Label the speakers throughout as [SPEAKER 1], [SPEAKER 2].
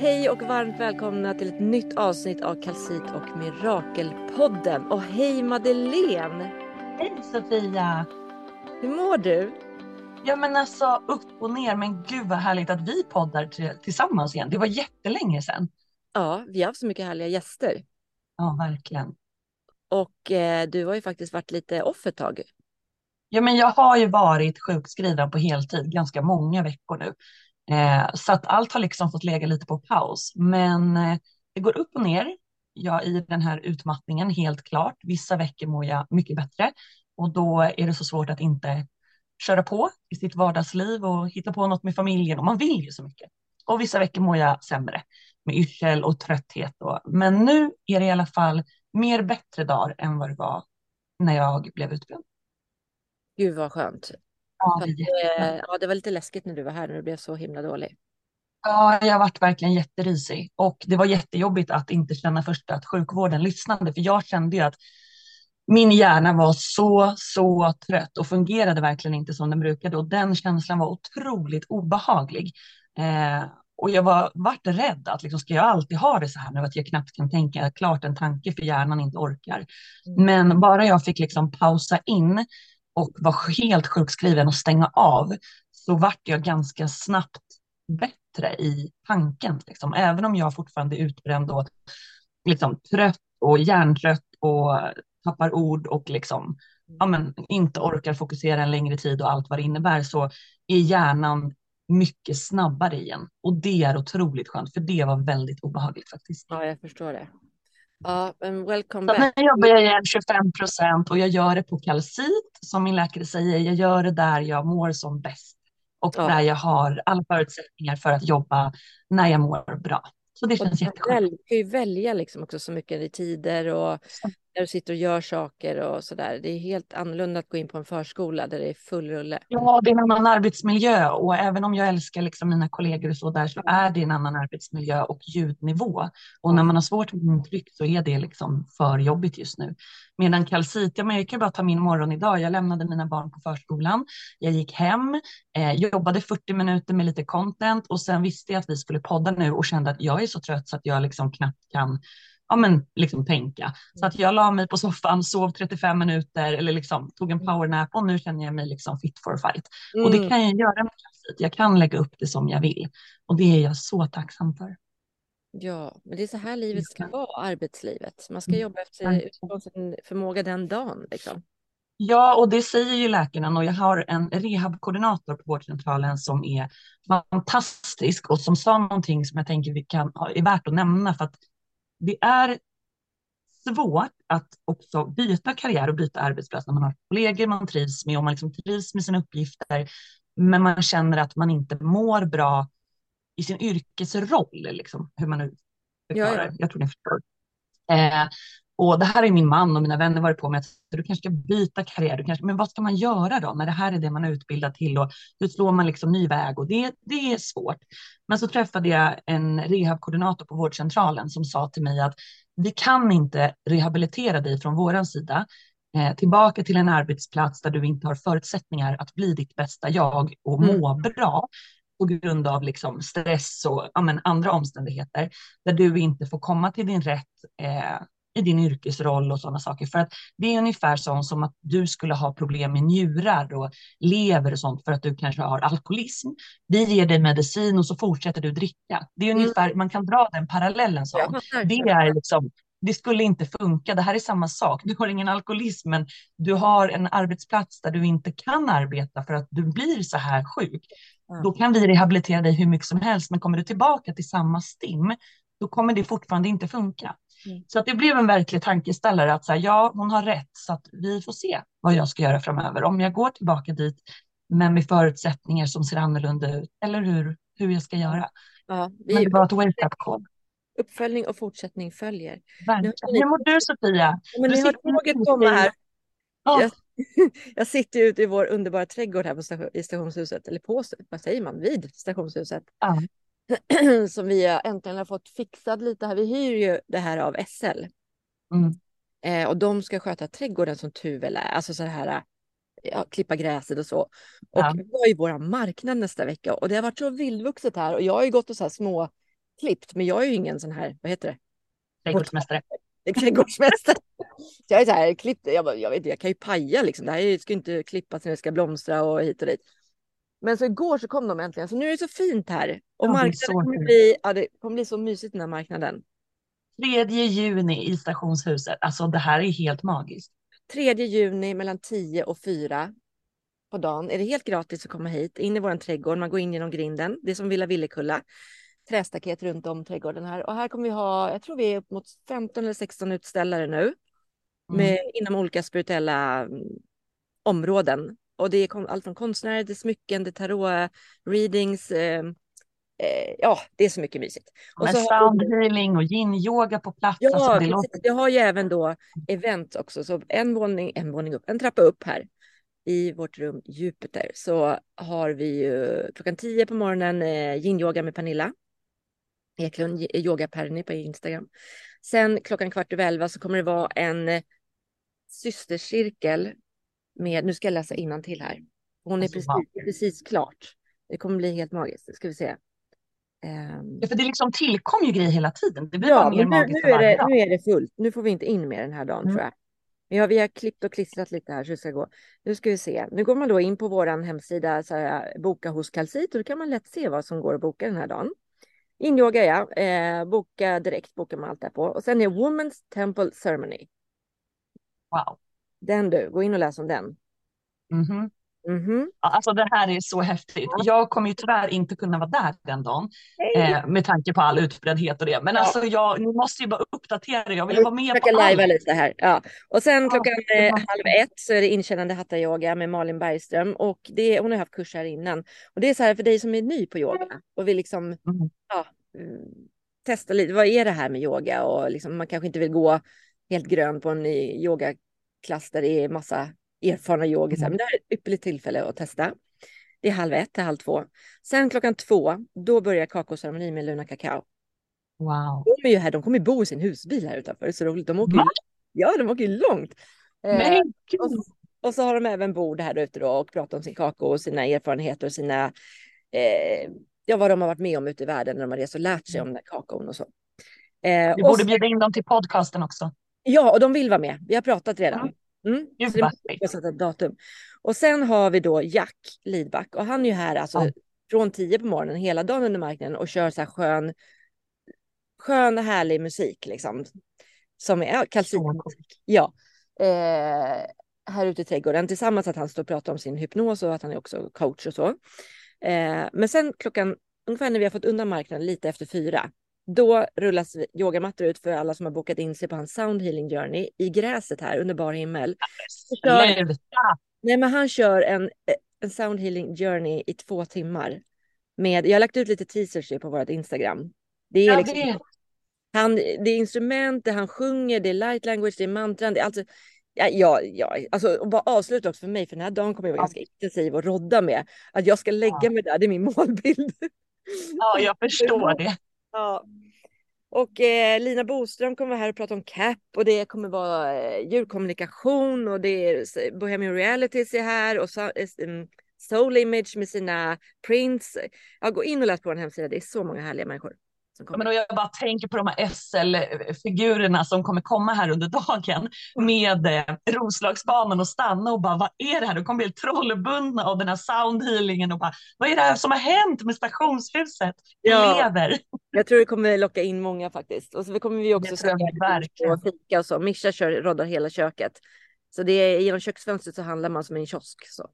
[SPEAKER 1] Hej och varmt välkomna till ett nytt avsnitt av Kalsit och Mirakelpodden. Och hej Madeleine!
[SPEAKER 2] Hej Sofia!
[SPEAKER 1] Hur mår du?
[SPEAKER 2] Ja men alltså upp och ner, men gud vad härligt att vi poddar tillsammans igen. Det var jättelänge sedan.
[SPEAKER 1] Ja, vi har haft så mycket härliga gäster.
[SPEAKER 2] Ja, verkligen.
[SPEAKER 1] Och eh, du har ju faktiskt varit lite off ett tag.
[SPEAKER 2] Ja, men jag har ju varit sjukskriven på heltid ganska många veckor nu. Eh, så att allt har liksom fått lägga lite på paus. Men eh, det går upp och ner. Jag i den här utmattningen, helt klart. Vissa veckor mår jag mycket bättre och då är det så svårt att inte köra på i sitt vardagsliv och hitta på något med familjen och man vill ju så mycket. Och vissa veckor mår jag sämre med yrsel och trötthet. Och, men nu är det i alla fall mer bättre dagar än vad det var när jag blev utbränd.
[SPEAKER 1] Gud vad skönt.
[SPEAKER 2] Ja,
[SPEAKER 1] det, ja, det var lite läskigt när du var här när du blev så himla dålig.
[SPEAKER 2] Ja, jag varit verkligen jätterisig och det var jättejobbigt att inte känna först att sjukvården lyssnade, för jag kände ju att min hjärna var så, så trött och fungerade verkligen inte som den brukade och den känslan var otroligt obehaglig. Eh, och jag var vart rädd att liksom, ska jag alltid ha det så här nu att jag knappt kan tänka klart en tanke för hjärnan inte orkar. Mm. Men bara jag fick liksom pausa in och var helt sjukskriven och stänga av så vart jag ganska snabbt bättre i tanken. Liksom. Även om jag fortfarande är utbränd och liksom, trött och hjärntrött och tappar ord och liksom, ja, men, inte orkar fokusera en längre tid och allt vad det innebär så är hjärnan mycket snabbare igen. Och det är otroligt skönt, för det var väldigt obehagligt faktiskt.
[SPEAKER 1] Ja, jag förstår det. Ja, men welcome back.
[SPEAKER 2] Nu jobbar jag igen 25 procent och jag gör det på kalcit, som min läkare säger. Jag gör det där jag mår som bäst och ja. där jag har alla förutsättningar för att jobba när jag mår bra. Så det känns jätteskönt.
[SPEAKER 1] Du kan ju välja liksom också så mycket i tider och där du sitter och gör saker och så där. Det är helt annorlunda att gå in på en förskola där det är full rulle.
[SPEAKER 2] Ja, det är en annan arbetsmiljö och även om jag älskar liksom mina kollegor och så där så är det en annan arbetsmiljö och ljudnivå. Och när man har svårt med intryck så är det liksom för jobbigt just nu. Medan kalcit, ja, men jag kan bara ta min morgon idag. Jag lämnade mina barn på förskolan. Jag gick hem, eh, jobbade 40 minuter med lite content och sen visste jag att vi skulle podda nu och kände att jag är så trött så att jag liksom knappt kan ja, men, liksom tänka. Så att jag la mig på soffan, sov 35 minuter eller liksom tog en powernap och nu känner jag mig liksom fit for a fight. Mm. Och det mm. kan jag göra med kraftigt. Jag kan lägga upp det som jag vill och det är jag så tacksam för.
[SPEAKER 1] Ja, men det är så här livet ska vara, arbetslivet. Man ska mm. jobba efter sin förmåga den dagen. Liksom.
[SPEAKER 2] Ja, och det säger ju läkarna och jag har en rehabkoordinator på vårdcentralen som är fantastisk och som sa någonting som jag tänker vi kan, är värt att nämna för att det är svårt att också byta karriär och byta arbetsplats när man har kollegor man trivs med och man liksom trivs med sina uppgifter. Men man känner att man inte mår bra i sin yrkesroll, liksom, hur man nu förklarar. Ja, ja. Jag tror ni förstår. Eh, och det här är min man och mina vänner varit på mig att du kanske ska byta karriär. Du kanske, men vad ska man göra då när det här är det man är utbildad till och hur slår man liksom ny väg? Och det, det är svårt. Men så träffade jag en rehabkoordinator på vårdcentralen som sa till mig att vi kan inte rehabilitera dig från våran sida eh, tillbaka till en arbetsplats där du inte har förutsättningar att bli ditt bästa jag och må mm. bra på grund av liksom stress och ja, andra omständigheter där du inte får komma till din rätt eh, i din yrkesroll och sådana saker. För att det är ungefär sånt som att du skulle ha problem med njurar och lever och sånt för att du kanske har alkoholism. Vi ger dig medicin och så fortsätter du dricka. Det är mm. ungefär, man kan dra den parallellen så. Det är liksom det skulle inte funka. Det här är samma sak. Du har ingen alkoholism, men du har en arbetsplats där du inte kan arbeta för att du blir så här sjuk. Mm. Då kan vi rehabilitera dig hur mycket som helst, men kommer du tillbaka till samma stim, då kommer det fortfarande inte funka. Mm. Så att det blev en verklig tankeställare att säga ja, hon har rätt, så att vi får se vad jag ska göra framöver. Om jag går tillbaka dit, men med förutsättningar som ser annorlunda ut, eller hur, hur jag ska göra. Ja, vi, men det var ett wake-up call.
[SPEAKER 1] Uppföljning och fortsättning följer.
[SPEAKER 2] Hur mår du Sofia?
[SPEAKER 1] Men
[SPEAKER 2] du
[SPEAKER 1] har tåget komma här. Oh. Jag, jag, sitter ute i vår underbara trädgård här på station, i stationshuset, eller på, vad säger man, vid stationshuset. Ja. som vi äntligen har fått fixad lite här. Vi hyr ju det här av SL. Mm. Eh, och de ska sköta trädgården som tur väl är. Alltså så här, ja, klippa gräset och så. Och ja. vi har ju våra marknad nästa vecka och det har varit så vildvuxet här och jag har ju gått och så här små klippt, men jag är ju ingen sån här, vad heter det?
[SPEAKER 2] Trädgårdsmästare.
[SPEAKER 1] Trädgårdsmästare. jag är så här klippt, jag, jag vet jag kan ju paja liksom. Det här ska inte klippas när det ska blomstra och hit och dit. Men så igår så kom de äntligen, så nu är det så fint här. Och ja, marknaden kommer bli, ja, det kommer bli så mysigt den här marknaden.
[SPEAKER 2] 3 juni i stationshuset, alltså det här är helt magiskt.
[SPEAKER 1] 3 juni mellan 10 och 4 på dagen är det helt gratis att komma hit, in i vår trädgård. Man går in genom grinden. Det är som Villa Villekulla. Trästaket runt om trädgården här. Och här kommer vi ha, jag tror vi är upp mot 15 eller 16 utställare nu. Med, mm. Inom olika spirituella mm, områden. Och det är allt från konstnärer till smycken, det tarot, readings. Eh, eh, ja, det är så mycket mysigt.
[SPEAKER 2] Och Med så sound healing och yin-yoga på plats.
[SPEAKER 1] Ja, alltså det, låter... det har ju även då event också. Så en våning, en våning upp, en trappa upp här i vårt rum Jupiter så har vi ju klockan 10 på morgonen eh, yin-yoga med Pernilla Eklund, yoga Perni på Instagram. Sen klockan kvart över elva så kommer det vara en eh, systercirkel med, nu ska jag läsa till här. Hon är alltså, precis, precis klart. Det kommer bli helt magiskt, ska vi se.
[SPEAKER 2] Um... Ja, för det liksom tillkom ju grejer hela tiden. Det blir ja, mer
[SPEAKER 1] nu,
[SPEAKER 2] magiskt
[SPEAKER 1] nu är, det, nu är det fullt. Nu får vi inte in mer den här dagen mm. tror jag. Ja, vi har klippt och klistrat lite här så det ska gå. Nu ska vi se. Nu går man då in på vår hemsida, så här, boka hos Kalsit och då kan man lätt se vad som går att boka den här dagen. Inyoga ja, eh, boka direkt bokar man allt där på. Och sen är Women's Temple Ceremony.
[SPEAKER 2] Wow.
[SPEAKER 1] Den du, gå in och läs om den.
[SPEAKER 2] Mm -hmm. Mm -hmm. Alltså det här är så häftigt. Jag kommer ju tyvärr inte kunna vara där den dagen eh, med tanke på all utbreddhet och det. Men ja. alltså jag ni måste ju bara uppdatera. Jag vill vara med på
[SPEAKER 1] allt. lite här. Ja. Och sen ja, klockan eh, halv ett så är det inkännande hatta yoga med Malin Bergström och det, hon har haft kurs här innan. Och det är så här för dig som är ny på yoga och vill liksom mm. ja, testa lite. Vad är det här med yoga och liksom, man kanske inte vill gå helt grön på en yogaklass där det är massa erfarna yogisar. Mm. Men det här är ett ypperligt tillfälle att testa. Det är halv ett till halv två. Sen klockan två, då börjar kakaoceremonin med Luna Kakao.
[SPEAKER 2] Wow.
[SPEAKER 1] De är ju här, de kommer bo i sin husbil här utanför. Det är så roligt. De åker, ja, de åker långt.
[SPEAKER 2] Eh,
[SPEAKER 1] och, och, så har de även bord här ute då och pratar om sin kakao och sina erfarenheter och sina, eh, ja vad de har varit med om ute i världen när de har rest och lärt sig om den kakaon och så.
[SPEAKER 2] Eh, Vi borde bjuda in dem till podcasten också.
[SPEAKER 1] Ja, och de vill vara med. Vi har pratat redan. Mm. Så det sätta ett datum. Och sen har vi då Jack Lidback och han är ju här alltså ja. från 10 på morgonen hela dagen under marknaden och kör så här skön, skön härlig musik liksom. Som är kalcinmusik. Ja. Eh, här ute i trädgården tillsammans att han står och pratar om sin hypnos och att han är också coach och så. Eh, men sen klockan ungefär när vi har fått undan marknaden lite efter fyra då rullas yogamattor ut för alla som har bokat in sig på hans sound healing journey i gräset här under bar himmel. Kör, nej, men han kör en, en sound healing journey i två timmar. Med, jag har lagt ut lite teasers på vårt Instagram. Det är, liksom, han, det är instrument, det han sjunger, det är light language, det är mantran. Det är alltså, ja, ja, ja, alltså och bara avsluta också för mig, för den här dagen kommer jag vara ja. ganska intensiv och rodda med. Att jag ska lägga ja. mig där, det är min målbild.
[SPEAKER 2] Ja, jag förstår det.
[SPEAKER 1] Ja. Och eh, Lina Boström kommer vara här och prata om CAP och det kommer vara eh, djurkommunikation och det är Bohemian Realities är här och so, eh, mm, Soul Image med sina prints. Ja, gå in och läs på vår hemsida. Det är så många härliga människor.
[SPEAKER 2] Men jag bara tänker på de här SL-figurerna som kommer komma här under dagen med eh, Roslagsbanan och stanna och bara vad är det här? De kommer bli helt trollbundna av den här soundhealingen och bara vad är det här som har hänt med stationshuset? Ja, lever.
[SPEAKER 1] Jag tror det kommer locka in många faktiskt. Och så kommer vi också
[SPEAKER 2] sälja
[SPEAKER 1] fika och så. Mischa kör, roddar hela köket. Så det är genom köksfönstret så handlar man som en kiosk. Så.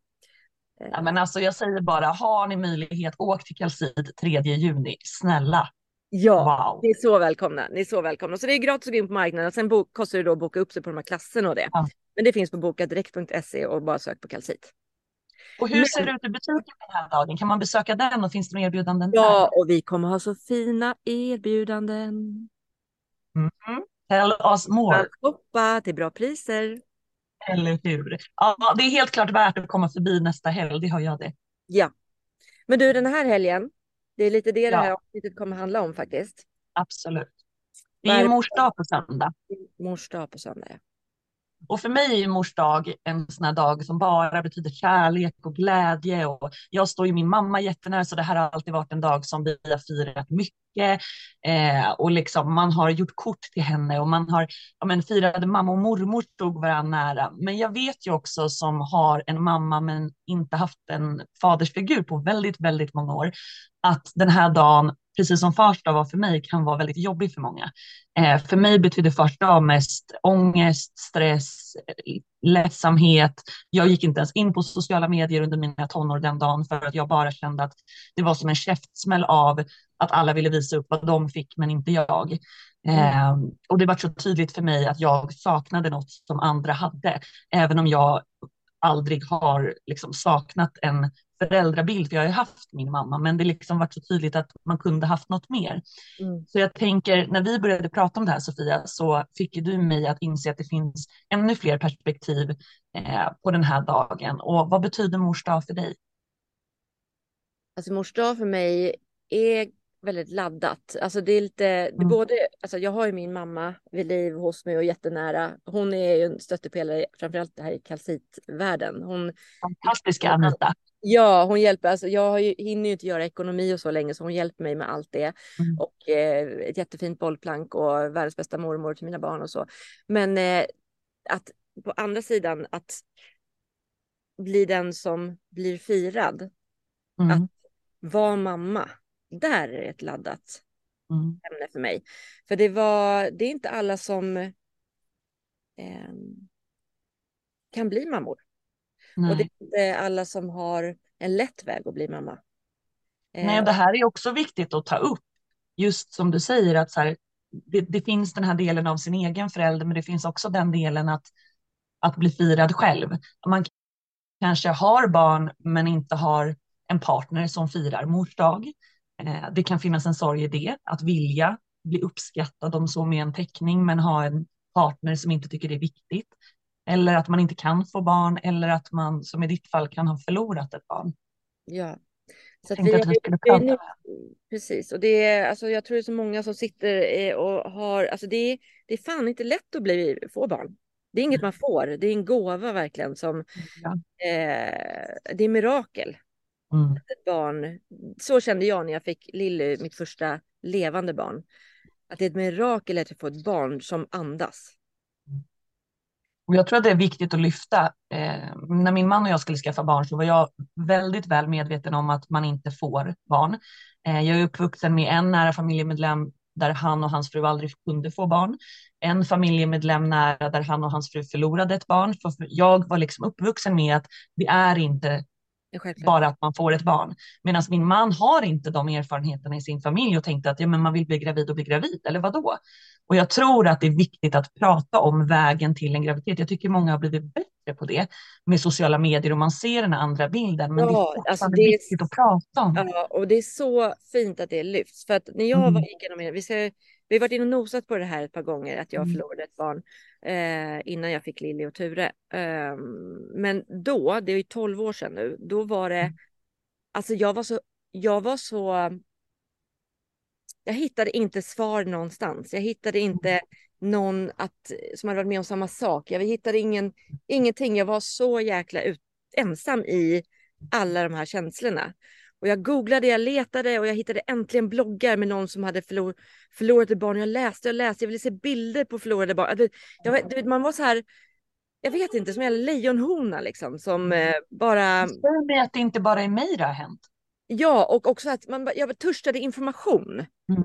[SPEAKER 2] Ja, men alltså jag säger bara, har ni möjlighet, åk till Kalsid 3 juni. Snälla,
[SPEAKER 1] Ja, wow. ni är så välkomna. Ni är så välkomna. Så det är gratis att gå in på marknaden. Sen kostar det då att boka upp sig på de här klasserna och det. Ja. Men det finns på bokadirekt.se och bara sök på kalcit.
[SPEAKER 2] Och hur Men... ser det ut i butiken den här dagen? Kan man besöka den och finns det några erbjudanden
[SPEAKER 1] Ja, där? och vi kommer ha så fina erbjudanden.
[SPEAKER 2] Mm. Tell us more.
[SPEAKER 1] Shoppa till bra priser.
[SPEAKER 2] Eller hur? Ja, det är helt klart värt att komma förbi nästa helg, det har jag det.
[SPEAKER 1] Ja. Men du, den här helgen, det är lite det ja. det här avsnittet kommer handla om faktiskt.
[SPEAKER 2] Absolut. Det är ju mors dag på söndag.
[SPEAKER 1] Mors dag på söndag, ja.
[SPEAKER 2] Och för mig är mors dag en sån här dag som bara betyder kärlek och glädje. Och jag står ju min mamma jättenära så det här har alltid varit en dag som vi har firat mycket. Eh, och liksom man har gjort kort till henne och man har ja, men, firade mamma och mormor stod varandra nära. Men jag vet ju också som har en mamma men inte haft en fadersfigur på väldigt, väldigt många år att den här dagen precis som Farsta var för mig, kan vara väldigt jobbig för många. Eh, för mig betyder Farsta dag mest ångest, stress, ledsamhet. Jag gick inte ens in på sociala medier under mina tonår den dagen för att jag bara kände att det var som en käftsmäll av att alla ville visa upp vad de fick men inte jag. Eh, och det var så tydligt för mig att jag saknade något som andra hade, även om jag aldrig har liksom saknat en föräldrabild, för jag har ju haft min mamma, men det liksom varit så tydligt att man kunde haft något mer. Mm. Så jag tänker, när vi började prata om det här Sofia, så fick ju du mig att inse att det finns ännu fler perspektiv eh, på den här dagen. Och vad betyder mors dag för dig?
[SPEAKER 1] Alltså mors dag för mig är väldigt laddat. Alltså det är lite, det är mm. både, alltså jag har ju min mamma vid liv hos mig och jättenära. Hon är ju en stöttepelare, framförallt det här i kalcitvärlden. Hon,
[SPEAKER 2] Fantastiska Anita.
[SPEAKER 1] Ja, hon hjälper. Alltså jag har ju, hinner ju inte göra ekonomi och så länge, så hon hjälper mig med allt det. Mm. Och eh, ett jättefint bollplank och världens bästa mormor till mina barn och så. Men eh, att på andra sidan att bli den som blir firad. Mm. Att vara mamma där är ett laddat mm. ämne för mig. För det var, det är inte alla som eh, kan bli mammor. Nej. Och det är inte alla som har en lätt väg att bli mamma.
[SPEAKER 2] Nej, det här är också viktigt att ta upp. Just som du säger att så här, det, det, finns den här delen av sin egen förälder, men det finns också den delen att, att bli firad själv. Man kanske har barn, men inte har en partner som firar mors dag. Eh, det kan finnas en sorg i det, att vilja bli uppskattad om så med en teckning, men ha en partner som inte tycker det är viktigt. Eller att man inte kan få barn, eller att man, som i ditt fall, kan ha förlorat ett barn.
[SPEAKER 1] Ja. Så vi, att vi skulle prata Precis, och det är, alltså, jag tror det är så många som sitter och har, alltså det är, det är fan inte lätt att bli, få barn. Det är inget man får, det är en gåva verkligen som, ja. eh, det är mirakel. Mm. Ett barn, så kände jag när jag fick Lilly, mitt första levande barn. Att det är ett mirakel att få ett barn som andas.
[SPEAKER 2] Och jag tror att det är viktigt att lyfta. Eh, när min man och jag skulle skaffa barn så var jag väldigt väl medveten om att man inte får barn. Eh, jag är uppvuxen med en nära familjemedlem där han och hans fru aldrig kunde få barn. En familjemedlem nära där han och hans fru förlorade ett barn. För jag var liksom uppvuxen med att det är inte bara att man får ett barn. Medan min man har inte de erfarenheterna i sin familj och tänkte att ja, men man vill bli gravid och bli gravid, eller vad då? Och jag tror att det är viktigt att prata om vägen till en graviditet. Jag tycker många har blivit bättre på det med sociala medier och man ser den andra bilden. Men ja, det är alltså det är, viktigt att prata om.
[SPEAKER 1] Ja, och det är så fint att det lyfts. För att när jag mm. var igenom, vi, ska, vi har varit inne och nosat på det här ett par gånger, att jag mm. förlorade ett barn eh, innan jag fick Lilly och Ture. Eh, men då, det är ju 12 år sedan nu, då var det, mm. alltså jag var så, jag var så jag hittade inte svar någonstans. Jag hittade inte någon att, som hade varit med om samma sak. Jag hittade ingen, ingenting. Jag var så jäkla ut, ensam i alla de här känslorna. Och jag googlade, jag letade och jag hittade äntligen bloggar med någon som hade förlor, förlorat ett barn. Jag läste och läste, jag ville se bilder på förlorade barn. Jag, jag, man var så här, jag vet inte, som en lejonhona liksom. Som mm. eh, bara...
[SPEAKER 2] Säg mig att det inte bara är mig det har hänt.
[SPEAKER 1] Ja, och också att man, jag törstade information. Mm.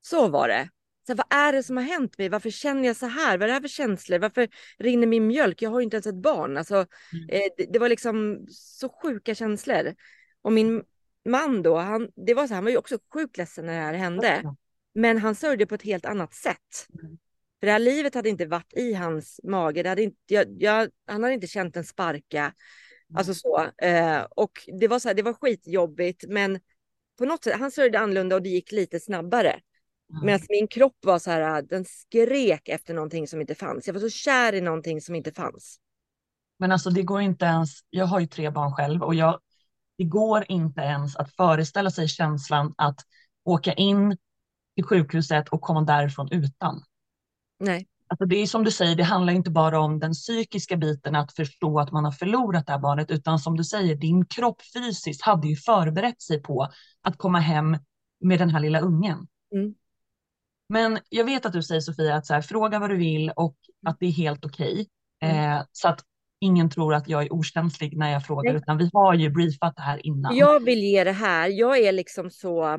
[SPEAKER 1] Så var det. Så vad är det som har hänt mig? Varför känner jag så här? Vad är det här för känslor? Varför rinner min mjölk? Jag har ju inte ens ett barn. Alltså, mm. eh, det, det, var liksom så sjuka känslor. Och min man då, han, det var så, han var ju också sjukt ledsen när det här hände. Mm. Men han sörjde på ett helt annat sätt. Mm. För det här livet hade inte varit i hans mage. Det hade inte, jag, jag, han hade inte känt en sparka. Alltså så. Eh, och det var så här, det var skitjobbigt, men på något sätt, han sörjde annorlunda och det gick lite snabbare. Mm. Medan min kropp var så här, den skrek efter någonting som inte fanns. Jag var så kär i någonting som inte fanns.
[SPEAKER 2] Men alltså det går inte ens, jag har ju tre barn själv och jag, det går inte ens att föreställa sig känslan att åka in till sjukhuset och komma därifrån utan.
[SPEAKER 1] Nej.
[SPEAKER 2] Alltså det är som du säger, det handlar inte bara om den psykiska biten, att förstå att man har förlorat det här barnet, utan som du säger, din kropp fysiskt hade ju förberett sig på att komma hem med den här lilla ungen. Mm. Men jag vet att du säger Sofia, att så här, fråga vad du vill och att det är helt okej. Okay. Mm. Eh, så att ingen tror att jag är okänslig när jag frågar, utan vi har ju briefat det här innan.
[SPEAKER 1] Jag vill ge det här. Jag är liksom så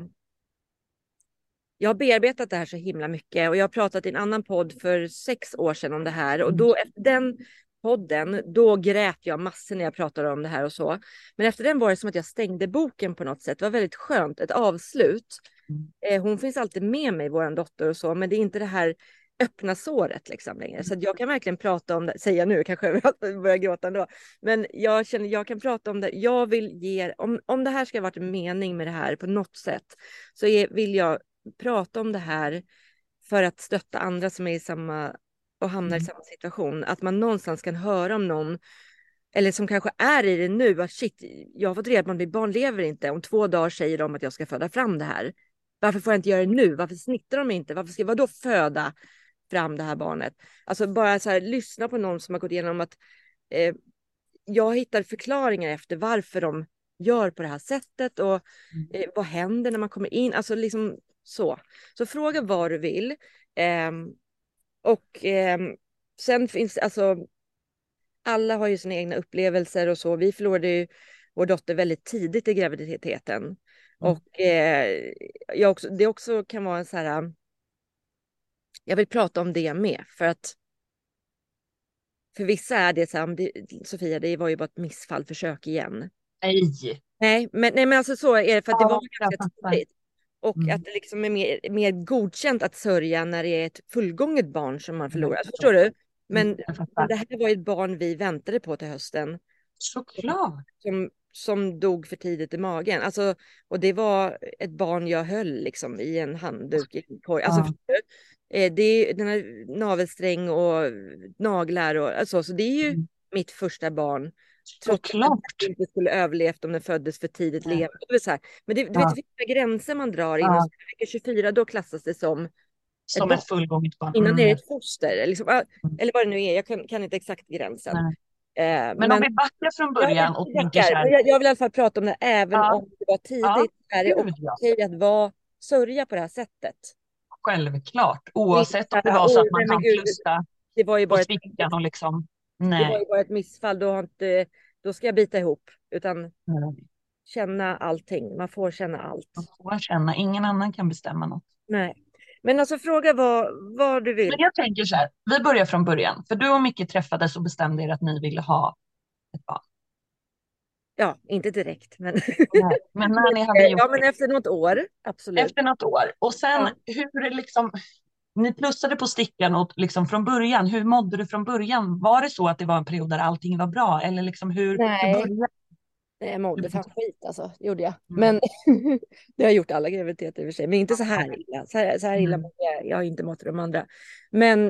[SPEAKER 1] jag har bearbetat det här så himla mycket och jag har pratat i en annan podd för sex år sedan om det här och då efter den podden, då grät jag massor när jag pratade om det här och så. Men efter den var det som att jag stängde boken på något sätt. Det var väldigt skönt, ett avslut. Mm. Eh, hon finns alltid med mig, vår dotter och så, men det är inte det här öppna såret liksom längre. Så jag kan verkligen prata om det, säga nu, kanske jag börjar gråta ändå. Men jag känner, jag kan prata om det. Jag vill ge, om, om det här ska ha varit en mening med det här på något sätt, så är, vill jag prata om det här för att stötta andra som är i samma och hamnar mm. i samma situation. Att man någonstans kan höra om någon eller som kanske är i det nu, att shit, jag har fått reda på att mitt barn lever inte. Om två dagar säger de att jag ska föda fram det här. Varför får jag inte göra det nu? Varför snittar de inte? Varför ska jag då föda fram det här barnet? Alltså bara så här, lyssna på någon som har gått igenom att eh, jag hittar förklaringar efter varför de gör på det här sättet och mm. eh, vad händer när man kommer in? Alltså liksom så. Så fråga vad du vill. Eh, och eh, sen finns alltså, alla har ju sina egna upplevelser och så. Vi förlorade ju vår dotter väldigt tidigt i graviditeten. Mm. Och eh, jag också, det också kan vara en så här, jag vill prata om det med för att för vissa är det så här, Sofia, det var ju bara ett missfall, försök igen.
[SPEAKER 2] Nej.
[SPEAKER 1] Nej, men, nej, men alltså så är det för att ja, det var ganska tidigt. Och mm. att det liksom är mer, mer godkänt att sörja när det är ett fullgånget barn som man förlorar. Mm. Förstår du? Men, mm, men det här var ett barn vi väntade på till hösten.
[SPEAKER 2] Såklart.
[SPEAKER 1] Som, som dog för tidigt i magen. Alltså, och det var ett barn jag höll liksom i en handduk. I en korg. Alltså, ja. Eh, det är den här navelsträng och naglar och alltså, så det är ju mm. mitt första barn Trots att den inte skulle överlevt om den föddes för tidigt ja. levande. Men det, du ja. vet vilka gränser man drar. Inom ja. vecka 24 då klassas det som
[SPEAKER 2] som ett, ett fullgånget barn.
[SPEAKER 1] Innan mm. är det ett foster. Liksom, mm. Eller vad det nu är, jag kan, kan inte exakt gränsen. Eh,
[SPEAKER 2] men, men, om vi backar från början och tänker så här.
[SPEAKER 1] Jag, jag, vill i alla fall prata om det även ja. om det var tidigt. Ja, är det okej att vara, sörja på det här sättet.
[SPEAKER 2] Självklart, oavsett om det var så att man kan klusta det var ju bara och liksom
[SPEAKER 1] Nej. Det var ju bara ett missfall. Då, har inte, då ska jag bita ihop. Utan Nej. känna allting. Man får känna allt.
[SPEAKER 2] Man får känna. Ingen annan kan bestämma något.
[SPEAKER 1] Nej. Men alltså fråga vad, vad du vill.
[SPEAKER 2] Men jag tänker så här. Vi börjar från början. För du och Micke träffades och bestämde er att ni ville ha ett barn.
[SPEAKER 1] Ja, inte direkt. Men,
[SPEAKER 2] Nej, men när ni hade
[SPEAKER 1] gjort Ja, men efter något år. Absolut.
[SPEAKER 2] Efter något år. Och sen ja. hur liksom ni plussade på stickan och liksom från början. Hur mådde du från början? Var det så att det var en period där allting var bra? Eller liksom hur,
[SPEAKER 1] Nej. Hur jag mådde fan skit alltså, gjorde jag. Mm. Men det har jag gjort alla graviditeter i och för sig. Men inte så här illa. Så här, så här illa mm. jag, jag har inte mått de andra. Men,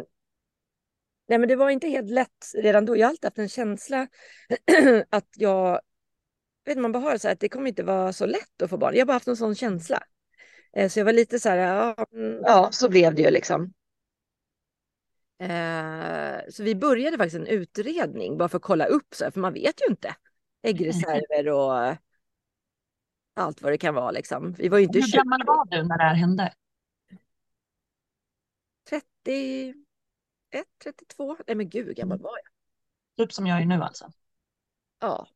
[SPEAKER 1] nej, men det var inte helt lätt redan då. Jag har alltid haft en känsla att jag, vet man bara har så här, att det kommer inte vara så lätt att få barn. Jag har bara haft en sån känsla. Eh, så jag var lite så här, ja, mm, ja så blev det ju liksom. Eh, så vi började faktiskt en utredning bara för att kolla upp, så här, för man vet ju inte. Äggreserver och allt vad det kan vara liksom. Vi var inte
[SPEAKER 2] Hur gammal var du när det här hände?
[SPEAKER 1] 31, 32. Nej men gud, hur gammal mm. var
[SPEAKER 2] jag? Typ som jag är nu alltså?
[SPEAKER 1] Ja.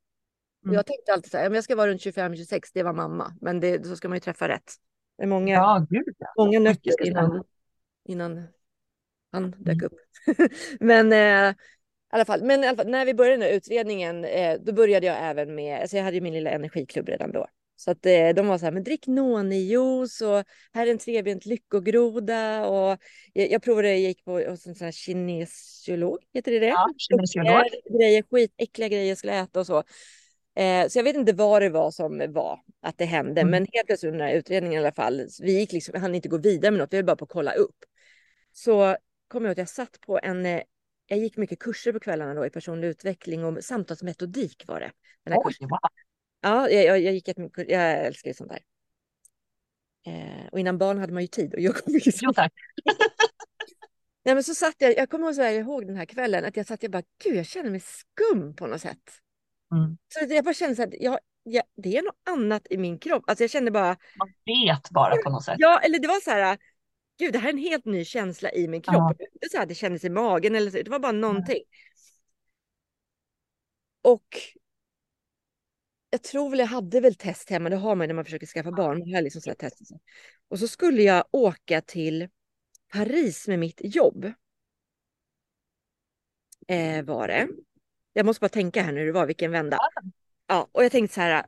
[SPEAKER 1] Mm. Jag tänkte alltid så här, om jag ska vara runt 25-26, det var mamma. Men det, så ska man ju träffa rätt. Det är många,
[SPEAKER 2] ja, gud, ja.
[SPEAKER 1] många nötter innan, innan han dök mm. upp. men, eh, alla fall, men i alla fall, när vi började den här utredningen, eh, då började jag även med, alltså jag hade ju min lilla energiklubb redan då. Så att eh, de var så här, men drick nonijuice och här är en trebent lyckogroda och jag, jag provade, jag gick på hos en sån här kinesiolog, heter det det?
[SPEAKER 2] Ja, kinesiolog.
[SPEAKER 1] Grejer, skitäckliga grejer jag skulle äta och så. Eh, så jag vet inte vad det var som var att det hände, mm. men helt plötsligt under den här utredningen i alla fall, vi gick liksom, han inte gå vidare med något, vi höll bara på att kolla upp. Så kom jag att jag satt på en, eh, jag gick mycket kurser på kvällarna då i personlig utveckling och samtalsmetodik var det. Den här
[SPEAKER 2] Oj, wow.
[SPEAKER 1] Ja, jag, jag gick ett, jag älskar sånt där. Eh, och innan barn hade man ju tid och jag kom mycket
[SPEAKER 2] Jo tack.
[SPEAKER 1] Nej, men så satt jag, jag kommer så ihåg den här kvällen, att jag satt och bara, gud jag känner mig skum på något sätt. Mm. Så jag bara kände så att jag, jag, det är något annat i min kropp. Alltså jag kände bara...
[SPEAKER 2] Man vet bara på något sätt.
[SPEAKER 1] Ja, eller det var så här, gud det här är en helt ny känsla i min kropp. Ja. Det, så här, det kändes i magen eller så, det var bara någonting. Och jag tror väl jag hade väl test hemma, det har man när man försöker skaffa barn. Har liksom test. Och så skulle jag åka till Paris med mitt jobb. Eh, var det. Jag måste bara tänka här nu det var, vilken vända. Ja, och jag tänkte så här,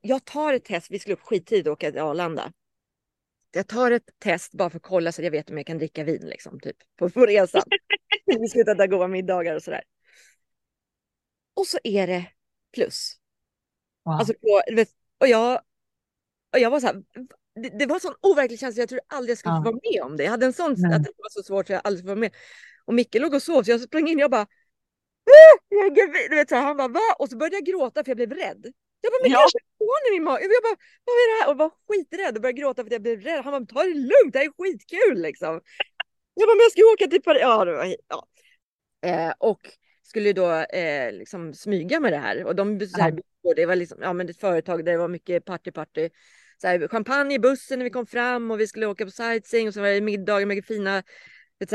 [SPEAKER 1] jag tar ett test, vi skulle upp skittidigt och åka till Arlanda. Jag tar ett test bara för att kolla så att jag vet om jag kan dricka vin liksom, typ, på, på resan. vi ska äta goda middagar och sådär. Och så är det plus. Wow. Alltså på, och, jag, och jag var så här, det, det var en sån overklig känsla, jag tror aldrig jag skulle ja. få vara med om det. Jag hade en sån, Nej. att det var så svårt så jag aldrig skulle vara med. Och Micke låg och sov så jag sprang in och jag bara, jag du vet, så här, han bara va? Och så började jag gråta för jag blev rädd. Jag bara, men ja. jag i min mage. Jag bara, vad är det här? Och var skiträdd och började gråta för att jag blev rädd. Han bara, ta det lugnt, det här är skitkul liksom. Jag bara, men jag ska åka till Paris. Ja, var, ja. Eh, och skulle då eh, liksom smyga med det här. Och de, så här, det var liksom, ja men ett företag där det var mycket party party. Så här, champagne i bussen när vi kom fram och vi skulle åka på sightseeing och så var det middagar med mycket fina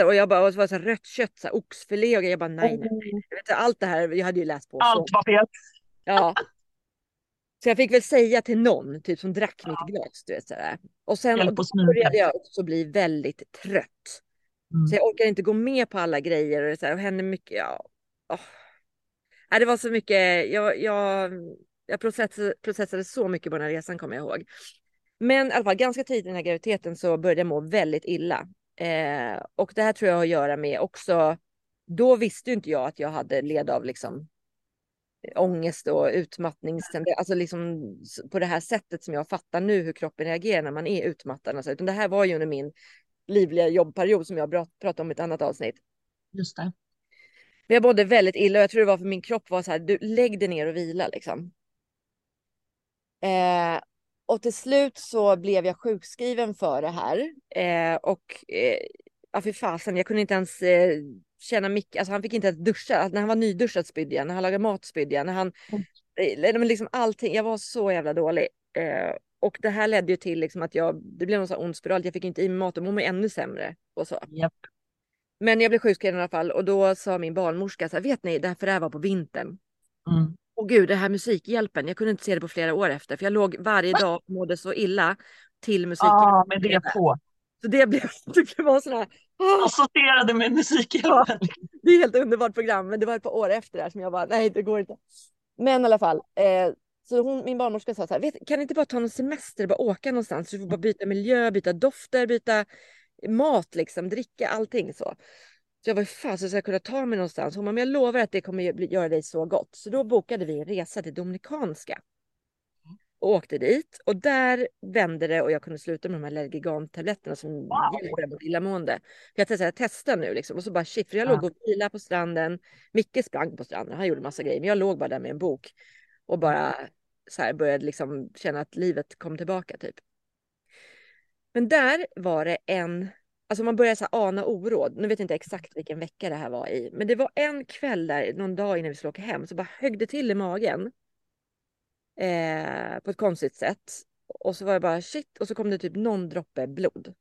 [SPEAKER 1] och jag bara, och så var det så här rött kött, så här, oxfilé och jag bara nej, nej, nej. Vet, allt det här, jag hade ju läst på.
[SPEAKER 2] Allt var fel.
[SPEAKER 1] Ja. Så jag fick väl säga till någon, typ som drack ja. mitt glas, du vet sådär. Och sen och började jag också bli väldigt trött. Mm. Så jag orkar inte gå med på alla grejer och, så här, och hände mycket, ja. Oh. Nej, det var så mycket, jag, jag, jag processade, processade så mycket på den här resan kommer jag ihåg. Men i alla fall ganska tidigt i den här graviditeten så började jag må väldigt illa. Eh, och det här tror jag har att göra med också, då visste inte jag att jag hade led av liksom ångest och utmattningstendens, alltså liksom på det här sättet som jag fattar nu hur kroppen reagerar när man är utmattad. Alltså, utan det här var ju under min livliga jobbperiod som jag pratade om i ett annat avsnitt.
[SPEAKER 2] Just det.
[SPEAKER 1] Men jag mådde väldigt illa och jag tror det var för min kropp var så här, du lägg dig ner och vila liksom. Eh, och till slut så blev jag sjukskriven för det här. Eh, och eh, ja, för fasen, jag kunde inte ens eh, känna mycket. Alltså han fick inte ens duscha. Alltså, när han var nyduschad spydde jag. När han lagade mat spydde jag. När han, mm. men liksom allting. Jag var så jävla dålig. Eh, och det här ledde ju till liksom att jag, det blev någon sån ond spiral. Jag fick inte i mig mat och mådde ännu sämre. Och så.
[SPEAKER 2] Yep.
[SPEAKER 1] Men jag blev sjukskriven i alla fall och då sa min barnmorska så här, vet ni, därför det här var på vintern. Mm. Och gud, det här Musikhjälpen, jag kunde inte se det på flera år efter, för jag låg varje dag och mådde så illa till Musikhjälpen.
[SPEAKER 2] Ja, med det på.
[SPEAKER 1] Så det blev, det blev sån här...
[SPEAKER 2] Oh. Associerade med Musikhjälpen. Ja,
[SPEAKER 1] det är helt underbart program, men det var ett par år efter det här som jag bara, nej det går inte. Men i alla fall, eh, så hon, min barnmorska sa så här, vet, kan ni inte bara ta någon semester och bara åka någonstans? Så du får bara byta miljö, byta dofter, byta mat, liksom, dricka, allting så. Så jag var fan så jag kunna ta mig någonstans. Hon bara, men jag lovar att det kommer göra dig så gott. Så då bokade vi en resa till Dominikanska. Och åkte dit och där vände det och jag kunde sluta med de här Lergigan-tabletterna som wow. hjälper mot illamående. För jag testade, jag nu liksom och så bara shit, för jag ja. låg och vilade på stranden. Micke sprang på stranden, han gjorde massa grejer, men jag låg bara där med en bok och bara så här började liksom känna att livet kom tillbaka typ. Men där var det en, alltså man börjar så ana oråd. Nu vet jag inte exakt vilken vecka det här var i, men det var en kväll där någon dag innan vi skulle åka hem så bara högg det till i magen. Eh, på ett konstigt sätt. Och så var det bara shit och så kom det typ någon droppe blod.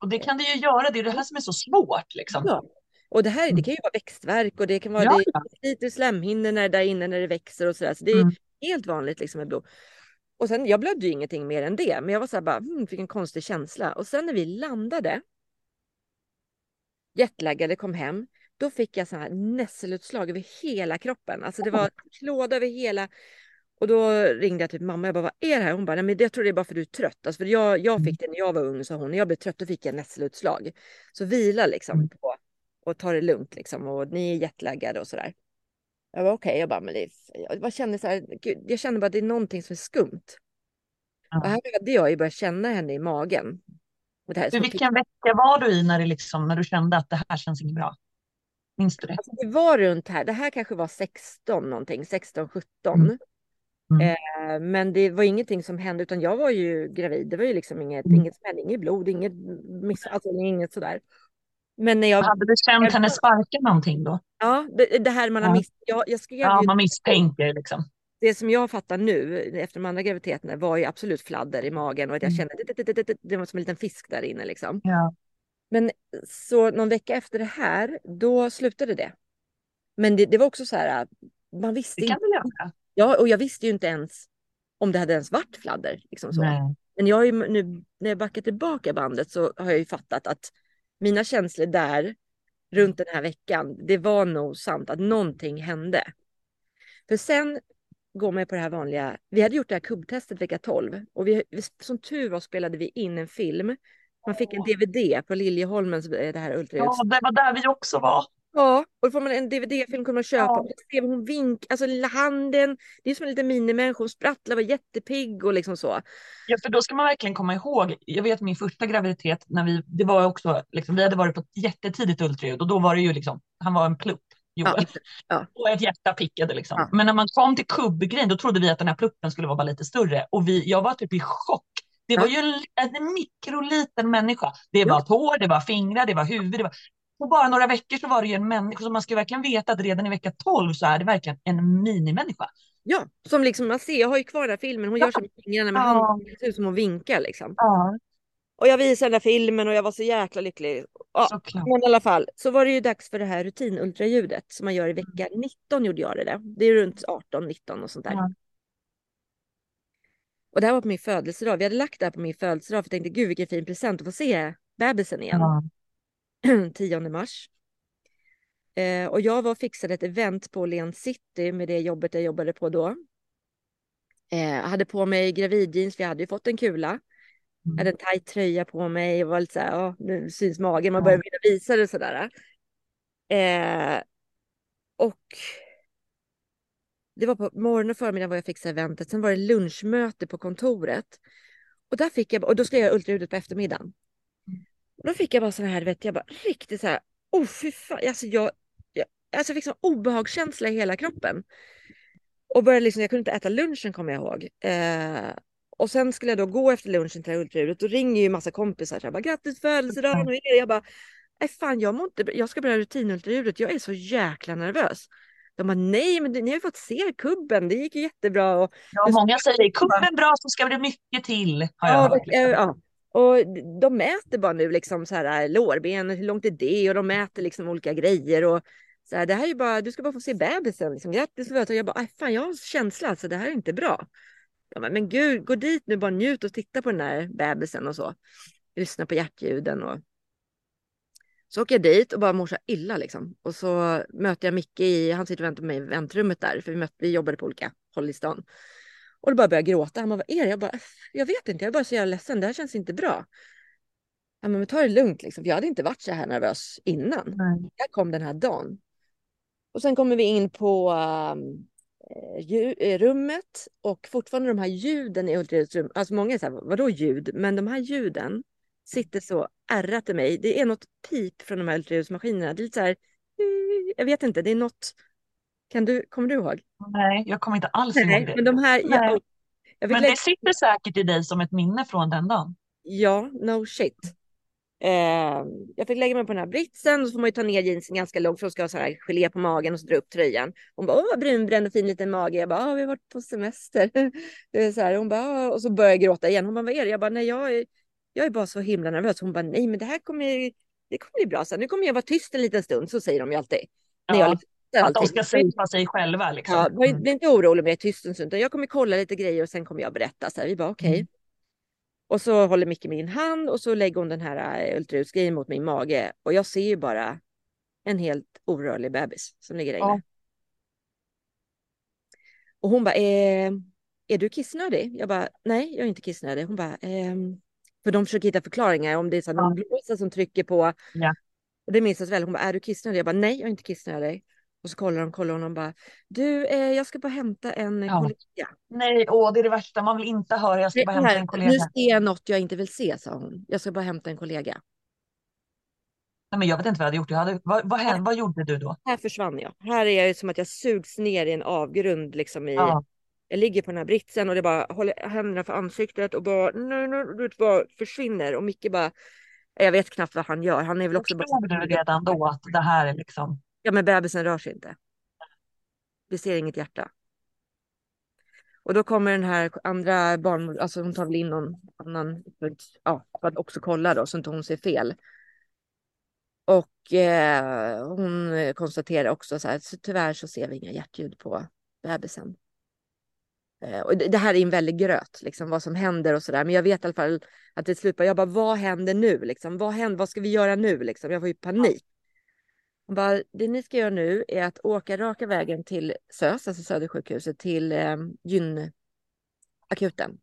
[SPEAKER 2] Och det kan det ju göra, det är det här som är så svårt liksom.
[SPEAKER 1] Ja. Och det här det mm. kan ju vara växtverk och det kan vara ja. det, lite slemhinnorna där inne när det växer och sådär. Så det är mm. helt vanligt liksom med blod. Och sen, jag blödde ju ingenting mer än det, men jag var så här bara, hmm, fick en konstig känsla. Och sen när vi landade, jetlaggade, kom hem, då fick jag så här nässelutslag över hela kroppen. Alltså det var klåda över hela. Och då ringde jag till mamma, jag bara, vad är det här? Hon bara, nej men jag tror det är bara för att du är trött. Alltså för jag, jag fick det när jag var ung, sa hon. När jag blev trött då fick jag nässelutslag. Så vila liksom mm. på och ta det lugnt liksom. Och ni är jetlaggade och sådär. Jag var okej, okay. jag bara, men det, jag bara kände så här, gud, jag kände bara att det är någonting som är skumt. Ja. Och här hade jag ju börjat känna henne i magen.
[SPEAKER 2] Så vilken vecka var du i när, det liksom, när du kände att det här känns inte bra? Minns du det?
[SPEAKER 1] Alltså det var runt här, det här kanske var 16 någonting, 16, 17. Mm. Mm. Eh, men det var ingenting som hände, utan jag var ju gravid. Det var ju liksom inget, mm. inget hände, inget blod, inget miss, alltså inget sådär. Men när jag...
[SPEAKER 2] Hade du känt henne sparka någonting då?
[SPEAKER 1] Ja, det, det här man har ja. miss... Jag, jag skrev
[SPEAKER 2] ja, man misstänker liksom.
[SPEAKER 1] Det som jag fattar nu efter de andra graviditeterna var ju absolut fladder i magen och att jag mm. kände det, det, var som en liten fisk där inne liksom.
[SPEAKER 2] Ja.
[SPEAKER 1] Men så någon vecka efter det här, då slutade det. Men det, det var också så här, man visste
[SPEAKER 2] det kan inte. göra.
[SPEAKER 1] Ja, och jag visste ju inte ens om det hade ens varit fladder. Liksom så.
[SPEAKER 2] Nej.
[SPEAKER 1] Men jag ju nu, när jag backar tillbaka bandet så har jag ju fattat att mina känslor där runt den här veckan, det var nog sant att någonting hände. För sen går man på det här vanliga. Vi hade gjort det här kubbtestet vecka 12 och vi, som tur var spelade vi in en film. Man fick en DVD på Liljeholmens eh, det här ultraljuds.
[SPEAKER 2] Ja, det var där vi också var.
[SPEAKER 1] Ja, och får man en DVD-film kunde man köpa. Ja. Och hon vink, alltså lilla handen. Det är som en liten minimänniska. Hon sprattlade, var jättepigg och liksom så.
[SPEAKER 2] Ja, för då ska man verkligen komma ihåg. Jag vet min första graviditet när vi, det var också liksom, vi hade varit på ett jättetidigt ultraljud och då var det ju liksom, han var en plupp. Joel. Ja. Och ett hjärta pickade liksom. Ja. Men när man kom till kubbgrejen då trodde vi att den här pluppen skulle vara bara lite större och vi, jag var typ i chock. Det var ju en, en mikroliten människa. Det var tår, det var fingrar, det var huvud. Det var, på bara några veckor så var det ju en människa, så man ska verkligen veta att redan i vecka 12 så är det verkligen en minimänniska.
[SPEAKER 1] Ja, som liksom man ser, jag har ju kvar den här filmen, hon ja. gör så med fingrarna med ja. handen, det ser ut som hon vinkar liksom.
[SPEAKER 2] Ja.
[SPEAKER 1] Och jag visade den där filmen och jag var så jäkla lycklig. Ja, men i alla fall så var det ju dags för det här rutinultraljudet som man gör i vecka 19 gjorde jag det. Där. Det är runt 18, 19 och sånt där. Ja. Och det här var på min födelsedag. Vi hade lagt det här på min födelsedag för jag tänkte gud vilken fin present att få se bebisen igen. Ja. 10 mars. Eh, och jag var och fixade ett event på Len City med det jobbet jag jobbade på då. Eh, hade på mig gravidjeans, vi hade ju fått en kula. Mm. Hade en tajt tröja på mig och var lite så här, oh, nu syns magen, man börjar vilja visa det sådär. Eh, och det var på morgonen och förmiddagen var jag fixade eventet. Sen var det lunchmöte på kontoret. Och där fick jag, och då skulle jag göra ultraljudet på eftermiddagen. Då fick jag bara så här, vet jag bara riktigt så här, oh fy fan, alltså jag, jag, alltså jag fick sån obehagskänsla i hela kroppen. Och började liksom, jag kunde inte äta lunchen kommer jag ihåg. Eh, och sen skulle jag då gå efter lunchen till ultraljudet, då ringer ju massa kompisar så jag bara grattis födelsedagen och jag bara, nej fan jag inte, jag ska börja rutinultraljudet, jag är så jäkla nervös. De bara nej, men ni har ju fått se kubben, det gick ju jättebra. Och,
[SPEAKER 2] ja, många säger kubben bra så ska det mycket till. Har jag
[SPEAKER 1] ja, hört, liksom. ja, och de mäter bara nu liksom så här äh, lårben, hur långt är det? Och de mäter liksom olika grejer. Och så här, det här är bara, du ska bara få se bebisen. Liksom. Grattis och jag bara, fan jag har en känsla, alltså det här är inte bra. Jag bara, men gud, gå dit nu, bara njut och titta på den där bebisen och så. Lyssna på hjärtljuden och så åker jag dit och bara mår så illa liksom. Och så möter jag Micke i, han sitter och väntar på mig i väntrummet där, för vi, mötte, vi jobbade på olika håll i stan. Och då bara började jag gråta. Han bara, vad är det? Jag bara, jag vet inte, jag är bara så jävla ledsen. Det här känns inte bra. Han bara, men ta det lugnt liksom. För jag hade inte varit så här nervös innan. Jag kom den här dagen. Och sen kommer vi in på äh, rummet och fortfarande de här ljuden i ultraljudsrum. Alltså många är så här, vadå ljud? Men de här ljuden sitter så ärrat i mig. Det är något pip från de här ultraljudsmaskinerna. Det är lite så här, jag vet inte, det är något kan du, kommer du ihåg?
[SPEAKER 2] Nej, jag kommer inte alls ihåg det.
[SPEAKER 1] Men, de här, jag,
[SPEAKER 2] jag men det sitter säkert i dig som ett minne från den dagen.
[SPEAKER 1] Ja, no shit. Eh, jag fick lägga mig på den här britsen och så får man ju ta ner jeansen ganska långt för att ska ha så här gelé på magen och så dra upp tröjan. Hon bara, åh brunbränd och fin liten mage. Jag bara, vi har varit på semester. det är så här, hon bara, och så börjar jag gråta igen. Hon bara, vad är det? Jag bara, nej jag är, jag är bara så himla nervös. Hon bara, nej men det här kommer, det kommer bli bra. Så nu kommer jag vara tyst en liten stund, så säger de ju alltid.
[SPEAKER 2] Ja. När jag liksom att de ska safea sig själva. Liksom.
[SPEAKER 1] Ja, bli mm. inte orolig med tyst en stund. Jag kommer kolla lite grejer och sen kommer jag berätta. Så här, vi bara okej. Okay. Mm. Och så håller Micke min hand och så lägger hon den här äh, ultraljudsgrejen mot min mage. Och jag ser ju bara en helt orörlig bebis som ligger där inne. Ja. Och hon bara, eh, är du kissnödig? Jag bara, nej, jag är inte kissnödig. Hon bara, eh, för de försöker hitta förklaringar om det är så någon ja. blåsa som trycker på.
[SPEAKER 2] Ja.
[SPEAKER 1] Och det minns jag väl. Hon bara, är du kissnödig? Jag bara, nej, jag är inte kissnödig. Och så kollar de, kollar hon och bara, du, eh, jag ska bara hämta en ja. kollega.
[SPEAKER 2] Nej, åh, det är det värsta, man vill inte höra, jag ska bara hämta en kollega.
[SPEAKER 1] Nu ser jag något jag inte vill se, sa hon. Jag ska bara hämta en kollega.
[SPEAKER 2] Nej, men jag vet inte vad jag hade gjort. Jag hade, vad, vad, hände, vad gjorde du då?
[SPEAKER 1] Här försvann jag. Här är jag som att jag sugs ner i en avgrund. Liksom i, ja. Jag ligger på den här britsen och det bara håller händerna för ansiktet och bara, nej, nej, det bara försvinner. Och Micke bara, Jag vet knappt vad han gör. Han är väl också
[SPEAKER 2] Förstod bara... du redan då att det här är liksom...
[SPEAKER 1] Ja, men bebisen rör sig inte. Vi ser inget hjärta. Och då kommer den här andra barnmorskan, alltså hon tar väl in någon annan, ja, för att också kolla då så inte hon ser fel. Och eh, hon konstaterar också så här, så tyvärr så ser vi inga hjärtljud på bebisen. Eh, och det, det, här är en väldig gröt, liksom vad som händer och så där. Men jag vet i alla fall att det slutar. Jag bara, vad händer nu? Liksom, vad händer? Vad ska vi göra nu? Liksom, jag får ju panik. Hon bara, det ni ska göra nu är att åka raka vägen till SÖS, alltså Södersjukhuset, till eh, gynakuten.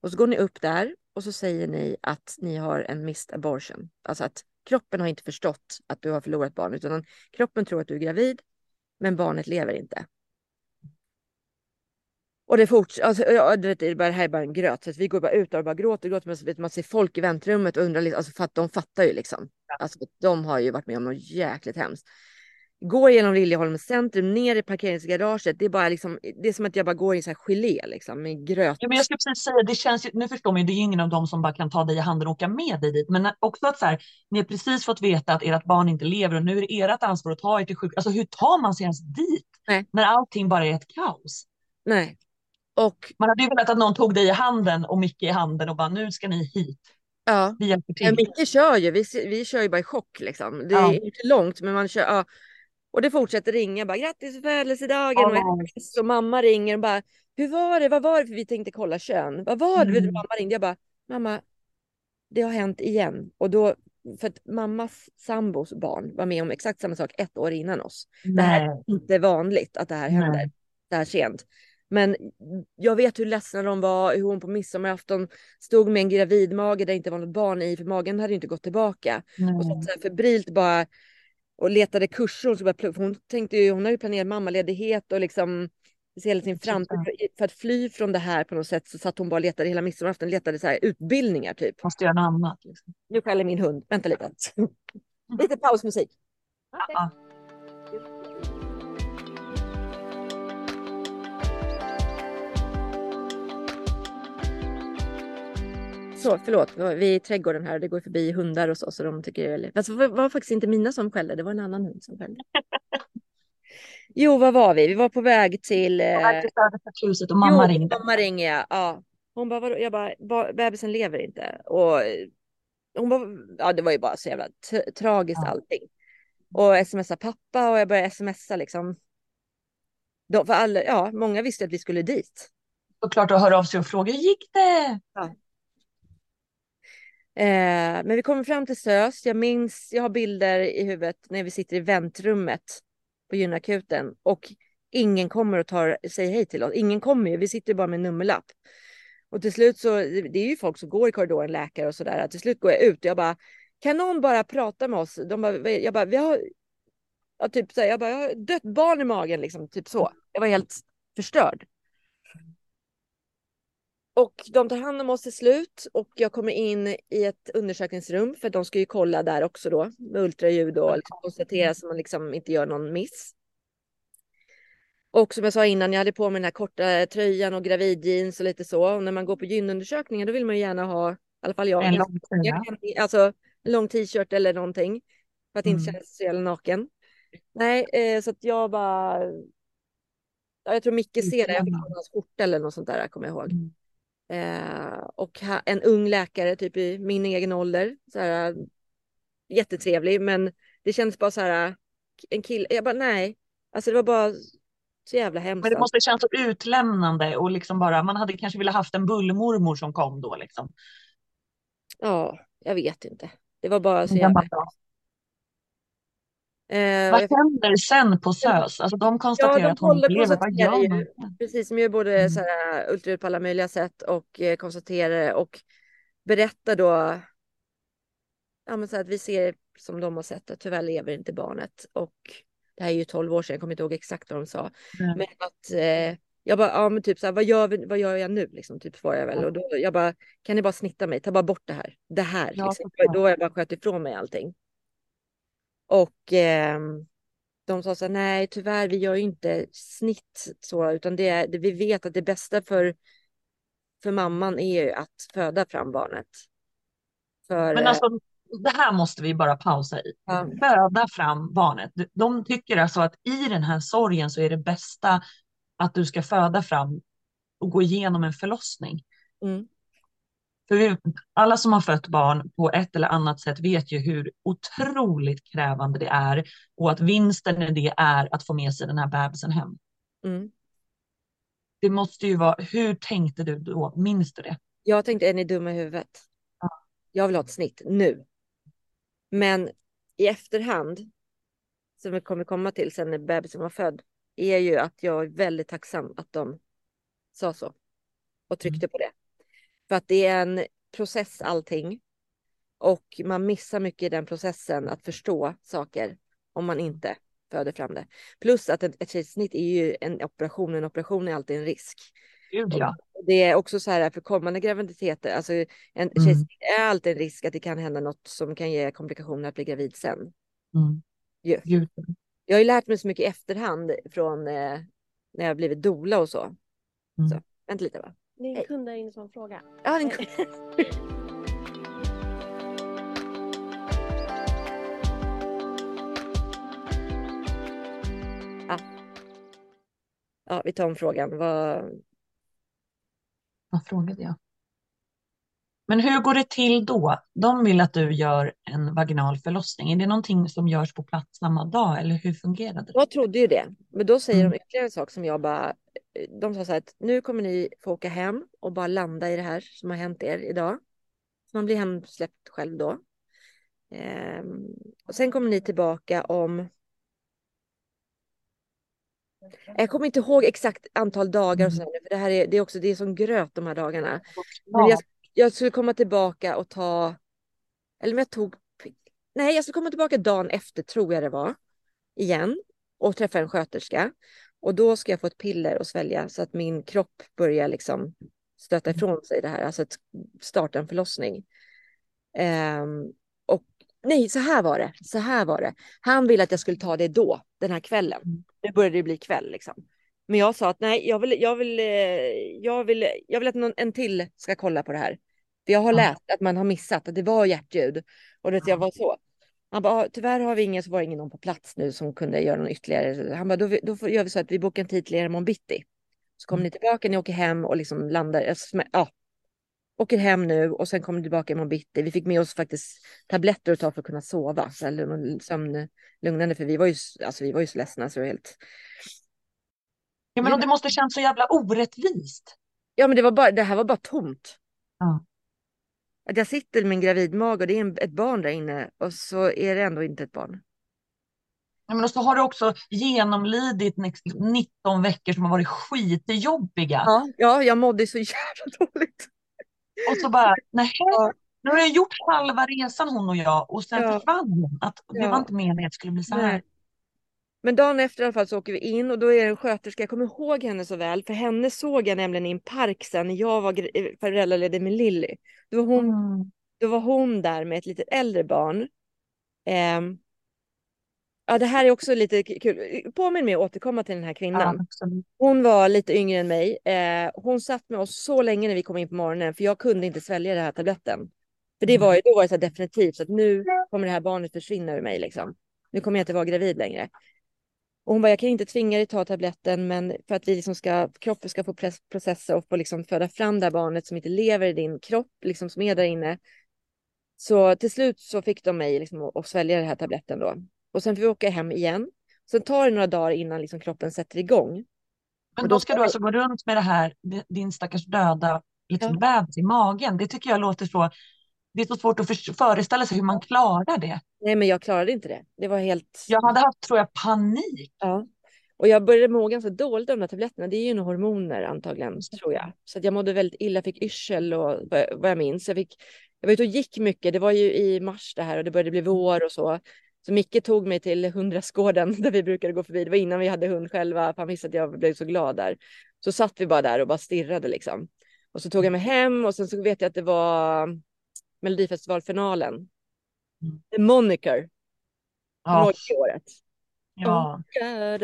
[SPEAKER 1] Och så går ni upp där och så säger ni att ni har en missed abortion. Alltså att kroppen har inte förstått att du har förlorat barnet. utan kroppen tror att du är gravid, men barnet lever inte. Och det fortsätter, alltså, ja, det, det här är bara en gröt, så vi går bara ut och bara gråter, gråter, men så vet man ser folk i väntrummet och undrar, alltså, för att de fattar ju liksom. Alltså, de har ju varit med om något jäkligt hemskt. Går genom Liljeholms centrum, ner i parkeringsgaraget. Det är bara liksom, det är som att jag bara går i så här gelé liksom med gröt.
[SPEAKER 2] Ja, men jag skulle precis säga, det känns nu förstår man ju, det är ju ingen av dem som bara kan ta dig i handen och åka med dig dit. Men också att så här, ni har precis fått veta att ert barn inte lever och nu är det ert ansvar att ta er till sjuk. Alltså hur tar man sig ens dit? Nej. När allting bara är ett kaos.
[SPEAKER 1] Nej.
[SPEAKER 2] Och man hade ju velat att någon tog dig i handen och Micke i handen och bara nu ska ni hit.
[SPEAKER 1] Ja, vi hjälper till. Micke kör ju, vi, vi kör ju bara i chock liksom. Det är inte långt men man kör, ja. Och det fortsätter ringa bara grattis födelsedagen oh. och, och mamma ringer och bara hur var det, vad var det för vi tänkte kolla kön. Vad var det? Mm. Mamma ringde jag bara mamma det har hänt igen och då för att mammas sambos barn var med om exakt samma sak ett år innan oss. Nej. Det här är inte vanligt att det här händer Nej. det här sent. Men jag vet hur ledsna de var, hur hon på midsommarafton stod med en gravidmage där det inte var något barn i, för magen hade inte gått tillbaka. Mm. Och så, så febrilt bara och letade kurser. Så bara, hon tänkte ju, hon har ju planerat mammaledighet och liksom hela sin framtid. För att fly från det här på något sätt så satt hon bara och letade hela midsommarafton, letade så här utbildningar typ.
[SPEAKER 2] Måste göra något annat. Liksom.
[SPEAKER 1] Nu skäller min hund, vänta lite. lite pausmusik. Okay. Så, förlåt, vi är i trädgården här och det går förbi hundar och så, så de tycker det är... Alltså, det var faktiskt inte mina som skällde, det var en annan hund som skällde. jo, vad var vi? Vi var på väg till... Eh...
[SPEAKER 2] På huset och mamma jo, ringde.
[SPEAKER 1] mamma ringer, ja. Hon bara, vadå? jag bara, bebisen lever inte. Och hon bara, ja det var ju bara så jävla tragiskt ja. allting. Och smsa pappa och jag började smsa liksom. De, för alla, ja, många visste att vi skulle dit.
[SPEAKER 2] Och klart att höra av sig och fråga, hur gick det?
[SPEAKER 1] Ja. Eh, men vi kommer fram till SÖS. Jag minns, jag har bilder i huvudet när vi sitter i väntrummet på gynakuten och ingen kommer och tar, säger hej till oss. Ingen kommer ju, vi sitter bara med nummerlapp. Och till slut så, det är ju folk som går i korridoren, läkare och sådär. Till slut går jag ut och jag bara, kan någon bara prata med oss? De bara, jag bara, vi har, ja, typ så här, jag bara, jag har dött barn i magen liksom, typ så. Jag var helt förstörd. Och de tar hand om oss till slut och jag kommer in i ett undersökningsrum för de ska ju kolla där också då med ultraljud och liksom konstatera så man liksom inte gör någon miss. Och som jag sa innan, jag hade på mig den här korta tröjan och gravidjeans och lite så. Och när man går på gynundersökningar då vill man ju gärna ha, i alla fall jag,
[SPEAKER 2] en lång,
[SPEAKER 1] alltså, en lång t-shirt eller någonting. För att mm. inte känna sig så jävla naken. Nej, eh, så att jag bara... Ja, jag tror Micke ser det, jag fick hans skjorta eller något sånt där, kommer jag ihåg. Mm. Eh, och en ung läkare, typ i min egen ålder. Så här, jättetrevlig, men det kändes bara så här, en kille, jag bara nej, alltså det var bara så jävla hemskt.
[SPEAKER 2] Men det måste kännas så utlämnande och liksom bara, man hade kanske velat haft en bullmormor som kom då liksom.
[SPEAKER 1] Ja, jag vet inte. Det var bara så jävla...
[SPEAKER 2] Eh, vad händer sen på SÖS? Alltså de konstaterar ja, de att hon lever. Vad gör man?
[SPEAKER 1] Precis, som gör både mm. så här, ultraljud på alla möjliga sätt och eh, konstaterar och berättar då ja, men så att vi ser som de har sett att tyvärr lever inte barnet. Och det här är ju 12 år sedan, jag kommer inte ihåg exakt vad de sa. Mm. Men att eh, jag bara, ja men typ så här, vad gör, vi, vad gör jag nu liksom? Typ svarar jag väl. Och då, jag bara, kan ni bara snitta mig, ta bara bort det här. Det här. Ja, liksom. Då har jag bara sköt ifrån mig allting. Och eh, de sa så här, nej tyvärr vi gör ju inte snitt så, utan det är, det, vi vet att det bästa för, för mamman är ju att föda fram barnet. För,
[SPEAKER 2] Men alltså, det här måste vi bara pausa i.
[SPEAKER 1] Ja.
[SPEAKER 2] Föda fram barnet. De tycker alltså att i den här sorgen så är det bästa att du ska föda fram och gå igenom en förlossning.
[SPEAKER 1] Mm.
[SPEAKER 2] För vi, alla som har fött barn på ett eller annat sätt vet ju hur otroligt krävande det är och att vinsten i det är att få med sig den här bebisen hem.
[SPEAKER 1] Mm.
[SPEAKER 2] Det måste ju vara, hur tänkte du då? Minns du det?
[SPEAKER 1] Jag tänkte, är ni dumma i huvudet? Jag vill ha ett snitt nu. Men i efterhand, som vi kommer komma till sen när bebisen var född, är ju att jag är väldigt tacksam att de sa så och tryckte på det. För att det är en process allting. Och man missar mycket i den processen att förstå saker om man inte föder fram det. Plus att ett, ett kejsarsnitt är ju en operation. En operation är alltid en risk.
[SPEAKER 2] Gud, ja.
[SPEAKER 1] Det är också så här för kommande graviditeter. Alltså en
[SPEAKER 2] Mm.
[SPEAKER 1] kejsarsnitt är alltid en risk att det kan hända något som kan ge komplikationer att bli gravid sen.
[SPEAKER 2] Mm. Gud.
[SPEAKER 1] Jag har ju lärt mig så mycket i efterhand från eh, när jag blivit doula och så.
[SPEAKER 2] Mm.
[SPEAKER 1] så. Vänta lite va.
[SPEAKER 3] Det är en
[SPEAKER 1] Hej.
[SPEAKER 3] kund där inne som frågar.
[SPEAKER 1] Ja, den... ja. ja, vi tar om frågan. Vad...
[SPEAKER 2] Vad frågade jag? Men hur går det till då? De vill att du gör en vaginal förlossning. Är det någonting som görs på plats samma dag eller hur fungerar det?
[SPEAKER 1] Jag trodde ju det, men då säger
[SPEAKER 2] Mm.
[SPEAKER 1] de ytterligare en sak som jag bara... De sa så här att nu kommer ni få åka hem och bara landa i det här som har hänt er idag. Så man blir hemsläppt själv då. Ehm, och sen kommer ni tillbaka om... Jag kommer inte ihåg exakt antal dagar och
[SPEAKER 2] Mm.
[SPEAKER 1] sådär, för det här är, det är också det är som gröt de här dagarna. Men
[SPEAKER 2] Ja.
[SPEAKER 1] jag, jag skulle komma tillbaka och ta... Eller om jag tog... Nej, jag skulle komma tillbaka dagen efter, tror jag det var. Igen. Och träffa en sköterska. Och då ska jag få ett piller och svälja så att min kropp börjar liksom stöta ifrån sig det här. Alltså att starta en förlossning. Ehm, och nej, så här var det. Så här var det. Han ville att jag skulle ta det då, den här kvällen.
[SPEAKER 2] Mm.
[SPEAKER 1] Det började ju bli kväll liksom. Men jag sa att nej, jag vill, jag vill, eh, jag vill, jag vill att någon, en till ska kolla på det här. För jag har läst att man har missat att det var hjärtljud. Och det, jag var så. Han bara, "Ah, tyvärr har vi ingen, så var det ingen någon på plats nu som kunde göra någon ytterligare. Han bara, då, då gör vi så att vi bokar en tid till er imorgon bitti. Så kommer
[SPEAKER 2] Mm.
[SPEAKER 1] ni tillbaka, ni åker hem och liksom landar, smä- ja. Åker hem nu och sen kommer ni tillbaka imorgon bitti. Vi fick med oss faktiskt tabletter att ta för att kunna sova. Så här lugn- sömnlugnande, för vi var ju, alltså vi var ju så ledsna så helt...
[SPEAKER 2] Ja, men det måste kännas så jävla orättvist.
[SPEAKER 1] Ja men det var bara, det här var bara tomt.
[SPEAKER 2] Ja.
[SPEAKER 1] Att jag sitter med en gravidmage och det är en, ett barn där inne och så är det ändå inte ett barn.
[SPEAKER 2] Ja, men och så har du också genomlidit next- 19 veckor som har varit skitjobbiga.
[SPEAKER 1] Ja, ja jag mådde så jävla dåligt.
[SPEAKER 2] Och så bara, nej,
[SPEAKER 1] Ja.
[SPEAKER 2] nu har jag gjort halva resan hon och jag och sen
[SPEAKER 1] Ja.
[SPEAKER 2] försvann hon. Att det
[SPEAKER 1] Ja.
[SPEAKER 2] var inte meningen att det skulle bli så här.
[SPEAKER 1] Nej. Men dagen efter i alla fall så åker vi in och då är det en sköterska, jag kommer ihåg henne så väl, för henne såg jag nämligen i en park sen när jag var eh, föräldraledig med Lilly. Då var hon,
[SPEAKER 2] Mm.
[SPEAKER 1] då var hon där med ett litet äldre barn. Ehm, ja, det här är också lite kul. Påminn mig att återkomma till den här kvinnan.
[SPEAKER 2] Ja.
[SPEAKER 1] Hon var lite yngre än mig. Eh, hon satt med oss så länge när vi kom in på morgonen för jag kunde inte svälja den här tabletten. För det var ju, då var det så definitivt så att nu kommer det här barnet försvinna ur mig liksom. Nu kommer jag inte vara gravid längre. Och hon bara, jag kan inte tvinga dig ta tabletten men för att vi liksom ska, kroppen ska få processa och få liksom föda fram det här barnet som inte lever i din kropp, liksom som är där inne. Så till slut så fick de mig liksom att, svälja den här tabletten då. Och sen får vi åka hem igen. Sen tar det några dagar innan liksom kroppen sätter igång.
[SPEAKER 2] Men då
[SPEAKER 1] då
[SPEAKER 2] ska du alltså gå runt med det här, din stackars döda liksom, bebis i magen. Det tycker jag låter så, det är så svårt att för, föreställa sig hur man klarar det.
[SPEAKER 1] Nej, men jag klarade inte det. Det var helt...
[SPEAKER 2] Jag hade haft, tror jag, panik.
[SPEAKER 1] Ja. Och jag började må ganska dåligt av de här tabletterna. Det är ju några hormoner antagligen, tror jag. Så jag mådde väldigt illa, fick yrsel och vad vad jag minns. Jag, fick, jag var ute och gick mycket. Det var ju i mars det här och det började bli vår och så. Så Micke tog mig till hundrastgården där vi brukade gå förbi. Det var innan vi hade hund själva. för Han visste att jag blev så glad där. Så satt vi bara där och bara stirrade liksom. Och så tog jag mig hem och sen så vet jag att det var Melodifestivalfinalen.
[SPEAKER 2] Mm.
[SPEAKER 1] The Moniker.
[SPEAKER 2] Ja,
[SPEAKER 1] året.
[SPEAKER 2] ja.
[SPEAKER 1] Ja.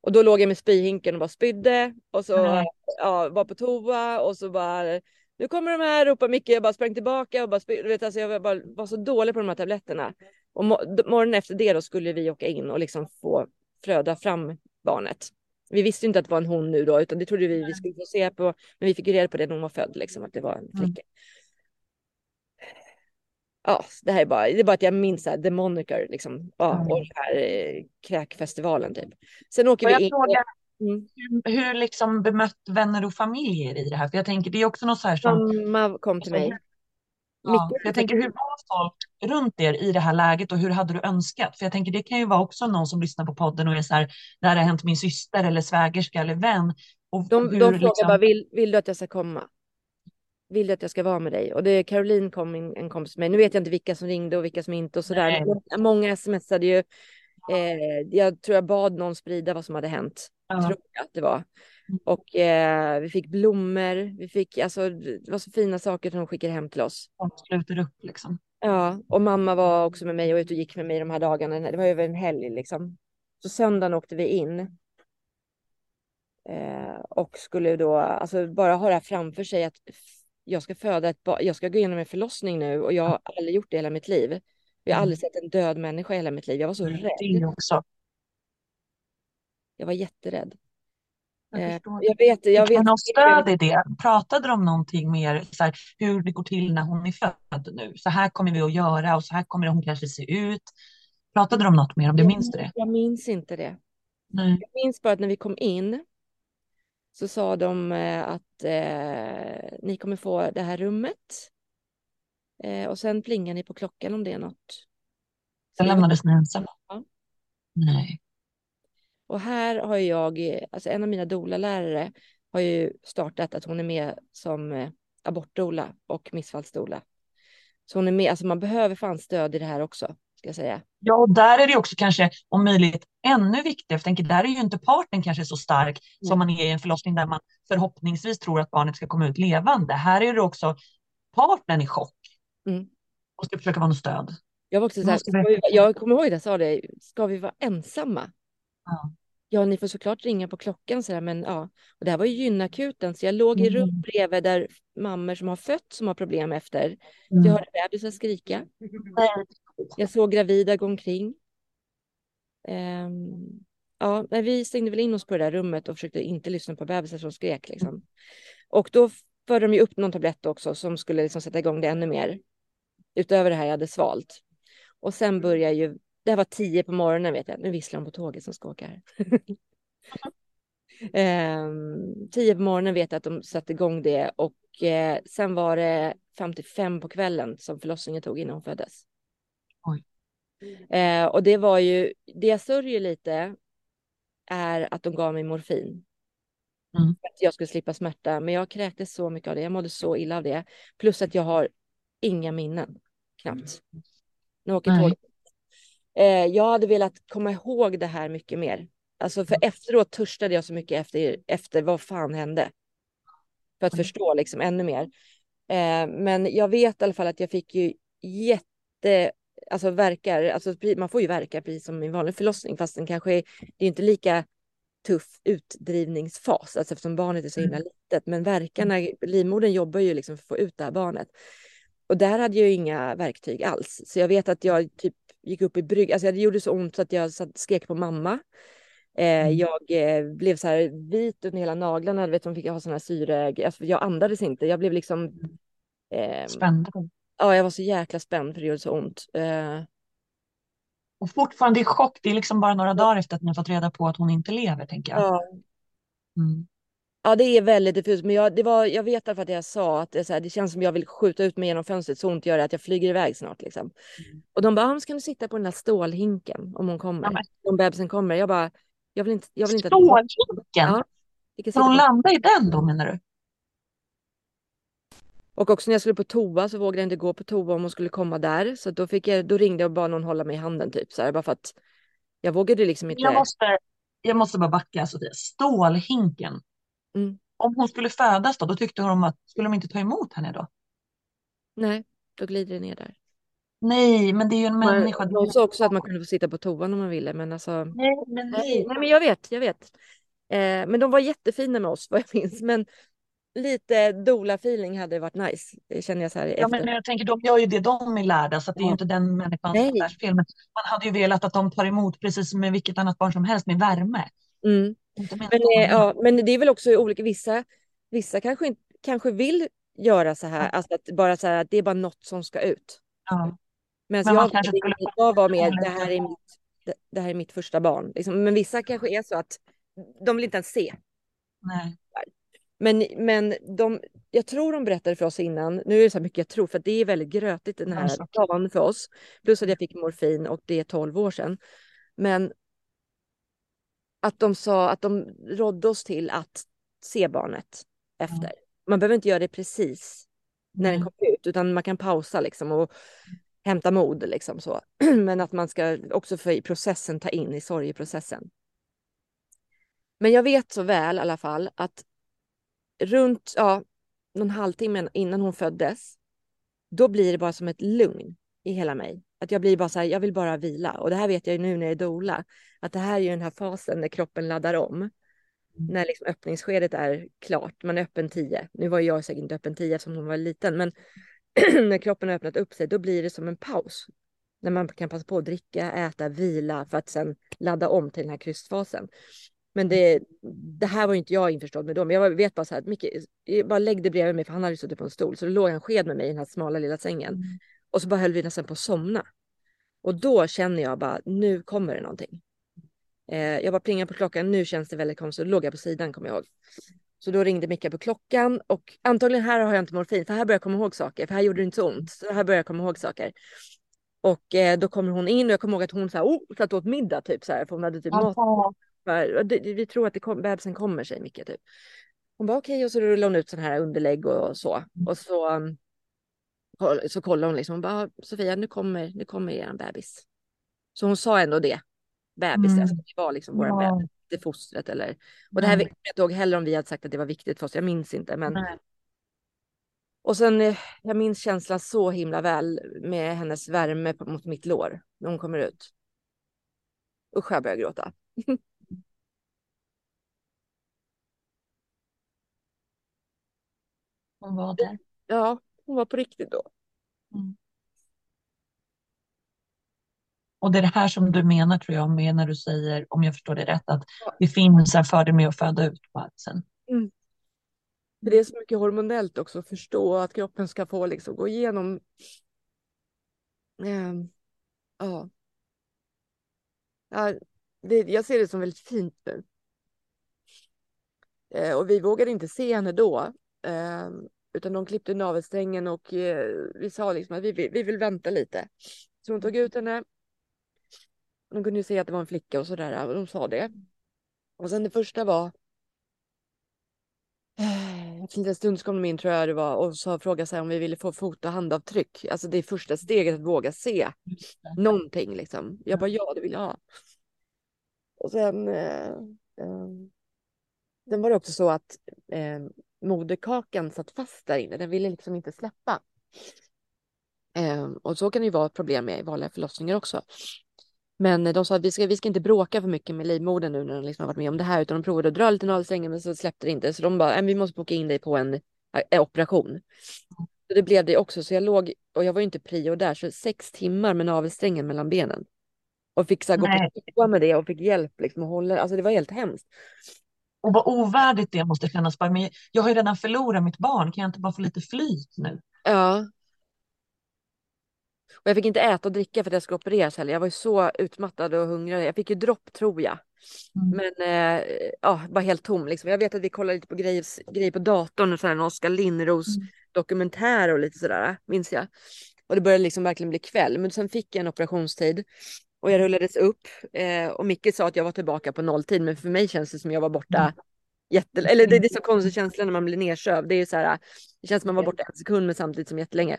[SPEAKER 1] Och då låg jag med spyhinken och bara spydde och så ja, var på toa och så bara nu kommer de här, ropade Micke. Jag bara sprang tillbaka och bara, vet, alltså jag var, bara, var så dålig på de här tabletterna. Och morgonen efter det då skulle vi åka in och liksom få flöda fram barnet. Vi visste inte att det var en hon nu då, utan det trodde vi vi skulle få se på. Men vi fick ju reda på det när hon var född, liksom, att det var en flicka. Mm. Ja, det här är bara, det är bara att jag minns här, The Moniker, liksom. Ja, mm. och den här eh, kräkfestivalen typ. Sen åker vi in. Fråga,
[SPEAKER 2] mm. hur, hur liksom bemött vänner och familjer i det här? För jag tänker, det är också något så här som...
[SPEAKER 1] Mamma kom till mig.
[SPEAKER 2] Ja, jag tänker, hur var folk runt er i det här läget och hur hade du önskat? För jag tänker, det kan ju vara också någon som lyssnar på podden och är så här, det här har hänt min syster eller svägerska eller vän. Och
[SPEAKER 1] de, hur, de frågar liksom... bara, vill, vill du att jag ska komma? Vill du att jag ska vara med dig? Och det Caroline kom, en, en kompis med. Nu vet jag inte vilka som ringde och vilka som inte och sådär. Nej. Många smsade ju. Eh, jag tror jag bad någon sprida vad som hade hänt. Ja. Tror jag att det var. Mm. Och eh, vi fick blommor. Vi fick, alltså, det var så fina saker som de skickade hem till oss.
[SPEAKER 2] Och sluter upp liksom.
[SPEAKER 1] Ja, och mamma var också med mig och ut och gick med mig de här dagarna. Det var över en helg liksom. Så söndagen åkte vi in. Eh, och skulle då, alltså bara ha det här framför sig att jag ska föda ett barn, jag ska gå igenom en förlossning nu och jag har aldrig gjort det hela mitt liv. Jag har aldrig mm. sett en död människa i hela mitt liv. Jag var så rädd.
[SPEAKER 2] Det också.
[SPEAKER 1] Jag var jätterädd.
[SPEAKER 2] Jag, eh, jag vet, jag vet. Stöd i det? Pratade de någonting mer så här, hur det går till när hon är född nu? Så här kommer vi att göra och så här kommer hon kanske se ut. Pratade de något mer om det? Minns du det?
[SPEAKER 1] Jag minns inte det.
[SPEAKER 2] Nej.
[SPEAKER 1] Jag minns bara att när vi kom in så sa de eh, att eh, ni kommer få det här rummet. Eh, och sen plingar ni på klockan om det är något.
[SPEAKER 2] Sen lämnades ni ensamma? Ja. Nej.
[SPEAKER 1] Och här har jag, alltså en av mina doula-lärare har ju startat att hon är med som eh, abortdoula och missfallsdoula. Så hon är med, alltså man behöver fan stöd i det här också, ska jag säga.
[SPEAKER 2] Ja, och där är det också kanske om möjligt ännu viktigare, för tänker, där är ju inte parten kanske så stark mm. som man är i en förlossning där man förhoppningsvis tror att barnet ska komma ut levande. Här är det också partnern i chock
[SPEAKER 1] mm.
[SPEAKER 2] och ska försöka vara något stöd.
[SPEAKER 1] Jag var också så här, vi, jag kommer ihåg det, jag sa det, ska vi vara ensamma?
[SPEAKER 2] Ja.
[SPEAKER 1] Ja, ni får såklart ringa på klockan så där, men ja. Och det här var ju gynakuten, så jag låg i rum mm. bredvid där mammor som har fött som har problem efter. Mm. Jag hörde bebisar skrika. Jag såg gravida gå omkring. Um, ja, vi stängde väl in oss på det där rummet och försökte inte lyssna på bebisar som skrek. Liksom. Och då förde de ju upp någon tablett också som skulle liksom sätta igång det ännu mer. Utöver det här jag hade svalt. Och sen börjar ju det här var tio på morgonen vet jag. Nu visslar de på tåget som ska åka här. eh, tio på morgonen vet jag att de satte igång det och eh, sen var det 55 på kvällen som förlossningen tog innan hon föddes. Eh, och det var ju, det jag sörjer lite är att de gav mig morfin.
[SPEAKER 2] Mm.
[SPEAKER 1] För att jag skulle slippa smärta. Men jag kräktes så mycket av det. Jag mådde så illa av det. Plus att jag har inga minnen. Knappt. Nu åker tåget Eh, jag hade velat komma ihåg det här mycket mer. Alltså för efteråt törstade jag så mycket efter, efter vad fan hände. För att mm. förstå liksom ännu mer. Eh, men jag vet i alla fall att jag fick ju jätte, alltså verkar, alltså man får ju verka precis som i en vanlig förlossning fast den kanske är, det är inte lika tuff utdrivningsfas, alltså eftersom barnet är så himla mm. litet. Men verkarna, livmodern jobbar ju liksom för att få ut det här barnet. Och där hade jag inga verktyg alls. Så jag vet att jag typ gick upp i brygg. Alltså det gjorde så ont så att jag skrek på mamma. Eh, mm. Jag eh, blev så här vit under hela naglarna. Vet, de fick ha såna här syre. Alltså, jag andades inte. Jag blev liksom...
[SPEAKER 2] Eh, spänd?
[SPEAKER 1] Ja, jag var så jäkla spänd för det gjorde så ont. Eh,
[SPEAKER 2] och fortfarande i chock. Det är liksom bara några dagar efter att ni har fått reda på att hon inte lever, tänker jag.
[SPEAKER 1] Ja.
[SPEAKER 2] Mm.
[SPEAKER 1] Ja, det är väldigt diffust. Men jag, det var, jag vet därför att jag sa att det, så här, det känns som jag vill skjuta ut mig genom fönstret så ont gör det att jag flyger iväg snart. Liksom. Mm. Och de bara, ah, ska du sitta på den där stålhinken om hon kommer? Ja, om bebisen kommer. Jag bara, jag vill inte. Jag vill inte
[SPEAKER 2] stålhinken? Ja, Ska hon landa i den då menar du?
[SPEAKER 1] Och också när jag skulle på toa så vågade jag inte gå på toa om hon skulle komma där. Så då, fick jag, då ringde jag och bad någon hålla mig i handen typ så här, bara för att jag vågade liksom inte.
[SPEAKER 2] Jag måste, jag måste bara backa Sofia. Stålhinken.
[SPEAKER 1] Mm.
[SPEAKER 2] Om hon skulle födas då, då tyckte hon att, skulle de inte ta emot henne då?
[SPEAKER 1] Nej, då glider det ner där.
[SPEAKER 2] Nej, men det är ju en människa.
[SPEAKER 1] Hon sa också att man kunde få sitta på toan om man ville, men alltså.
[SPEAKER 2] Nej, men, nej.
[SPEAKER 1] nej men jag vet, jag vet. Eh, men de var jättefina med oss vad jag minns. Men lite dola feeling hade varit nice. Det känner jag så här
[SPEAKER 2] Ja,
[SPEAKER 1] efter.
[SPEAKER 2] men jag tänker, de gör ju det de är lärda, så det är ju inte den människans fel. Men man hade ju velat att de tar emot precis som med vilket annat barn som helst med värme.
[SPEAKER 1] Mm. Men,
[SPEAKER 2] en
[SPEAKER 1] eh, ja, men det är väl också olika. Vissa, vissa kanske, kanske vill göra så här, alltså att bara så här att det är bara något som ska ut.
[SPEAKER 2] Ja.
[SPEAKER 1] Men
[SPEAKER 2] man
[SPEAKER 1] jag,
[SPEAKER 2] skulle-
[SPEAKER 1] jag var med, det här är mitt, det, det här är mitt första barn. Liksom. Men vissa kanske är så att de vill inte ens se.
[SPEAKER 2] Nej.
[SPEAKER 1] Men, men de, jag tror de berättade för oss innan, nu är det så mycket jag tror, för att det är väldigt grötigt den här dagen för oss. Plus att jag fick morfin och det är 12 år sedan. Men att de sa att de rådde oss till att se barnet efter. Man behöver inte göra det precis när den kommer ut, utan man kan pausa liksom och hämta mod liksom så. Men att man ska också för i processen ta in i sorgeprocessen. Men jag vet så väl i alla fall att runt ja, någon halvtimme innan hon föddes, då blir det bara som ett lugn i hela mig. Att jag blir bara så här, jag vill bara vila. Och det här vet jag ju nu när jag är doula, att det här är ju den här fasen när kroppen laddar om. När liksom öppningsskedet är klart, man är öppen 10. Nu var jag säkert inte öppen 10 eftersom hon var liten, men när kroppen har öppnat upp sig, då blir det som en paus. När man kan passa på att dricka, äta, vila för att sen ladda om till den här krystfasen. Men det, det här var ju inte jag införstådd med då, men jag vet bara så här, Micke, bara lägg dig bredvid mig, för han hade suttit på en stol, så det låg en sked med mig i den här smala lilla sängen.
[SPEAKER 2] Mm.
[SPEAKER 1] Och så bara höll vi nästan på att somna. Och då känner jag bara, nu kommer det någonting. Eh, jag bara plingar på klockan, nu känns det väldigt konstigt. Då låg jag på sidan, kommer jag ihåg. Så då ringde Micke på klockan och antagligen här har jag inte morfin, för här börjar jag komma ihåg saker, för här gjorde det inte så ont. Så här börjar jag komma ihåg saker. Och eh, då kommer hon in och jag kommer ihåg att hon så här, oh, satt åt middag typ så här, för hon hade typ mat vi tror att det kom, bebisen kommer, säger Micke. Typ. Hon bara okej, och så rullar hon ut sån här underlägg och så. Och så, koll- så kollar hon liksom, hon bara Sofia, nu kommer, nu kommer er bebis. Så hon sa ändå det. Bebis,
[SPEAKER 2] Mm.
[SPEAKER 1] alltså, det var liksom vår
[SPEAKER 2] Ja.
[SPEAKER 1] bebis, inte fostret eller. Och det här vet jag inte ihåg heller om vi hade sagt att det var viktigt för oss, jag minns inte. Men...
[SPEAKER 2] Nej.
[SPEAKER 1] Och sen, eh, jag minns känslan så himla väl med hennes värme mot mitt lår när hon kommer ut. Usch, jag börjar gråta.
[SPEAKER 2] Hon var där.
[SPEAKER 1] Ja, hon var på riktigt då.
[SPEAKER 2] Och det är det här som du menar tror jag med när du säger, om jag förstår det rätt, att
[SPEAKER 1] Ja.
[SPEAKER 2] det finns en fördel med att föda ut bebisen.
[SPEAKER 1] För det är så mycket hormonellt också att förstå att kroppen ska få liksom gå igenom. Ehm, ja. ja det, jag ser det som väldigt fint nu. Eh, och vi vågade inte se henne då. ehm, utan de klippte navelsträngen och eh, vi sa liksom att vi, vill- vi vill vänta lite. Så de tog ut henne. De kunde ju se att det var en flicka och sådär och de sa det. Och sen det första var Eh, Efter en liten stund så kom de in tror jag det var och så frågade här om vi ville få fot och handavtryck. Alltså det är första steget att våga se någonting liksom. Jag bara ja, det vill jag ha. Och sen, eh, eh, sen var det också så att eh, moderkakan satt fast där inne. Den ville liksom inte släppa. Eh, och så kan det ju vara ett problem med vanliga förlossningar också. Men eh, de sa att vi ska, vi ska inte bråka för mycket med livmodern nu när de liksom har varit med om det här, utan de provade att dra lite navelsträngen men så släppte det inte. Så de bara, "Nej, vi måste boka in dig på en eh, operation. Så det blev det också, så jag låg, och jag var ju inte prio där, så sex timmar med navelsträngen mellan benen. Och fick så här, gå på toa med det och fick hjälp liksom att hålla, alltså det var helt hemskt.
[SPEAKER 2] Och vad ovärdigt det måste kännas. Bara, men jag har ju redan förlorat mitt barn, kan jag inte bara få lite flyt nu?
[SPEAKER 1] Ja. Och jag fick inte äta och dricka för att jag skulle opereras heller. Jag var ju så utmattad och hungrig. Jag fick ju dropp tror jag.
[SPEAKER 2] Mm.
[SPEAKER 1] Men eh, ja, bara helt tom liksom. Jag vet att vi kollade lite på grejer, grejer på datorn, och så här, en Oskar Linnros
[SPEAKER 2] Mm.
[SPEAKER 1] dokumentär och lite sådär, minns jag. Och det började liksom verkligen bli kväll. Men sen fick jag en operationstid och jag rullades upp eh, och Micke sa att jag var tillbaka på nolltid. Men för mig känns det som jag var borta jätte... Eller det, det är så konstig känsla när man blir nersövd. Det är så här, det känns som man var borta en sekund men samtidigt som jättelänge.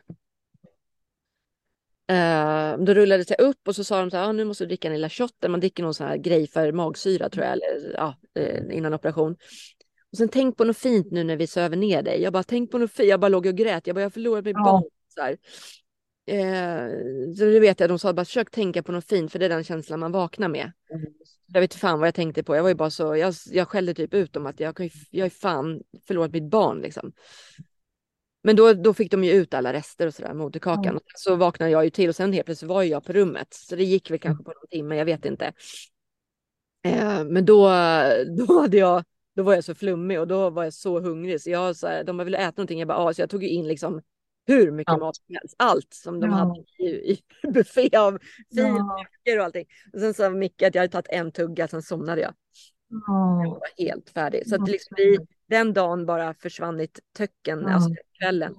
[SPEAKER 1] Uh, då rullades jag upp och så sa de så här, ah, nu måste du dricka en lilla shot man dricker någon sån här grej för magsyra tror jag, eller, ja, eh, innan operation. Och sen tänk på något fint nu när vi söver ner dig. Jag bara, tänk på något fint. Jag bara låg och grät. Jag bara, jag har förlorat mitt
[SPEAKER 2] Ja.
[SPEAKER 1] barn. Så, här. Eh, så det vet jag, de sa bara, försök tänka på något fint för det är den känslan man vaknar med. Jag vet fan vad jag tänkte på. Jag var ju bara så, jag, jag skällde typ ut dem att jag, jag är fan förlorat mitt barn liksom. Men då, då fick de ju ut alla rester och sådär, moderkakan. Mm. Så vaknade jag ju till och sen helt plötsligt var jag på rummet. Så det gick väl kanske på någon timme, jag vet inte. Eh, men då, då hade jag, då var jag så flummig och då var jag så hungrig så jag så här, de ville äta någonting. Jag bara, ah, så jag tog ju in liksom hur mycket allt. mat som helst. Allt som de ja. hade i, i buffé av filmburkar ja. och allting. Och sen sa Micke att jag hade tagit en tugga, sen somnade jag. Ja. Jag var helt färdig. Så att liksom vi, den dagen bara försvann i töcken, ja. alltså kvällen.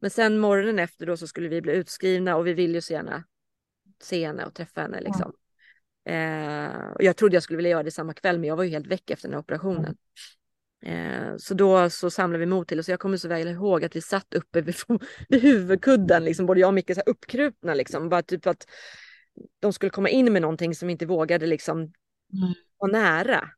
[SPEAKER 1] Men sen morgonen efter då så skulle vi bli utskrivna och vi vill ju så gärna se henne och träffa henne liksom. Eh, och jag trodde jag skulle vilja göra det samma kväll, men jag var ju helt väck efter den här operationen. Eh, så då så samlade vi mod till oss. Jag kommer så väl ihåg att vi satt uppe vid, vid huvudkudden, liksom, både jag och Micke så här uppkrupna, liksom, bara typ att de skulle komma in med någonting som inte vågade liksom mm. vara nära.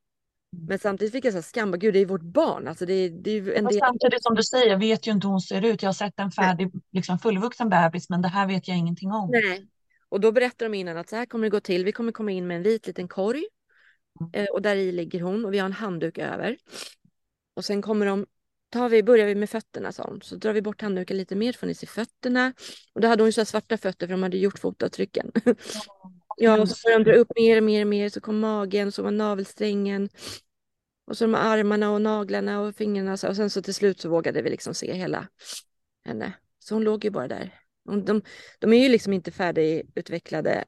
[SPEAKER 1] Men samtidigt fick jag så här skam, gud det är vårt barn. Alltså det, det är en del...
[SPEAKER 2] Samtidigt som du säger, jag vet ju inte hur hon ser ut. Jag har sett en färdig, liksom fullvuxen bebis, men det här vet jag ingenting om.
[SPEAKER 1] Nej, och då berättar de innan att så här kommer det gå till. Vi kommer komma in med en vit liten korg mm. eh, och där i ligger hon och vi har en handduk över. Och sen kommer de, tar vi, börjar vi med fötterna så, så drar vi bort handduken lite mer får ni se fötterna. Och då hade hon så svarta fötter för de hade gjort fotavtrycken. ja, och så började de dra upp mer och mer och mer så kom magen, så var navelsträngen. Och så de armarna och naglarna och fingrarna. Och sen så till slut så vågade vi liksom se hela henne. Så hon låg ju bara där. De, de är ju liksom inte färdigutvecklade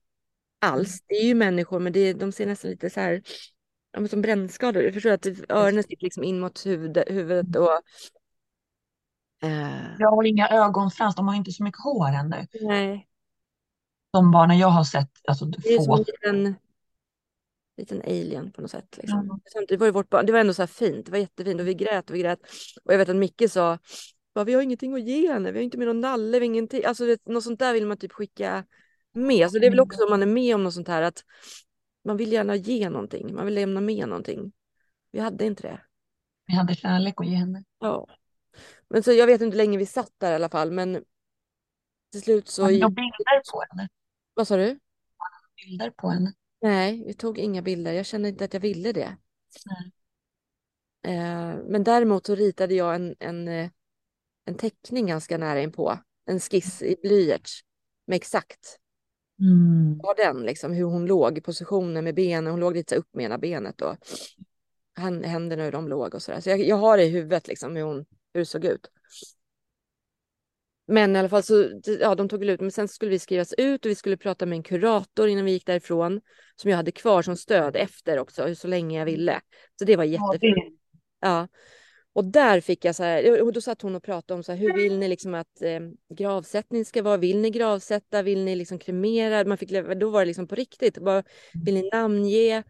[SPEAKER 1] alls. Det är ju människor, men det, de ser nästan lite så här som brännskador. Jag förstår att öronen sitter liksom in mot huvudet, huvudet och...
[SPEAKER 2] Eh... Jag har inga ögonfrans, de har inte så mycket hår ännu.
[SPEAKER 1] Nej.
[SPEAKER 2] De barnen jag har sett, alltså
[SPEAKER 1] Det är få. som en liten, liten alien på något sätt. Liksom. Mm. Det, var ju vårt barn, det var ändå så här fint, det var jättefint och vi grät och vi grät. Och jag vet att Micke sa, vi har ingenting att ge henne, vi har inte med någon nalle, vi har ingenting. Alltså det, något sånt där vill man typ skicka med. Så det är väl också om man är med om något sånt här att man vill gärna ge någonting, man vill lämna med någonting. Vi hade inte det.
[SPEAKER 2] Vi hade kärlek att ge henne.
[SPEAKER 1] Ja. Men så jag vet inte hur länge vi satt där i alla fall, men till slut så... Har
[SPEAKER 2] några bilder på henne?
[SPEAKER 1] Vad sa du?
[SPEAKER 2] Bilder på henne?
[SPEAKER 1] Nej, vi tog inga bilder. Jag kände inte att jag ville det. Nej. Eh, men däremot så ritade jag en, en, eh, en teckning ganska nära inpå. En skiss i blyerts med exakt Mm. Var den liksom, hur hon låg i positionen med benen. Hon låg lite upp med ena benet och händerna hur de låg och sådär. Så jag, jag har det i huvudet liksom hur, hon, hur det såg ut. Men i alla fall så, ja de tog ut, men sen skulle vi skrivas ut och vi skulle prata med en kurator innan vi gick därifrån. Som jag hade kvar som stöd efter också, så länge jag ville. Så det var jättefint. Ja, och där fick jag så här, och då satt hon och pratade om så här, hur vill ni liksom att eh, gravsättning ska vara? Vill ni gravsätta? Vill ni liksom kremera? Man fick, då var det liksom på riktigt. Bara, vill ni namnge?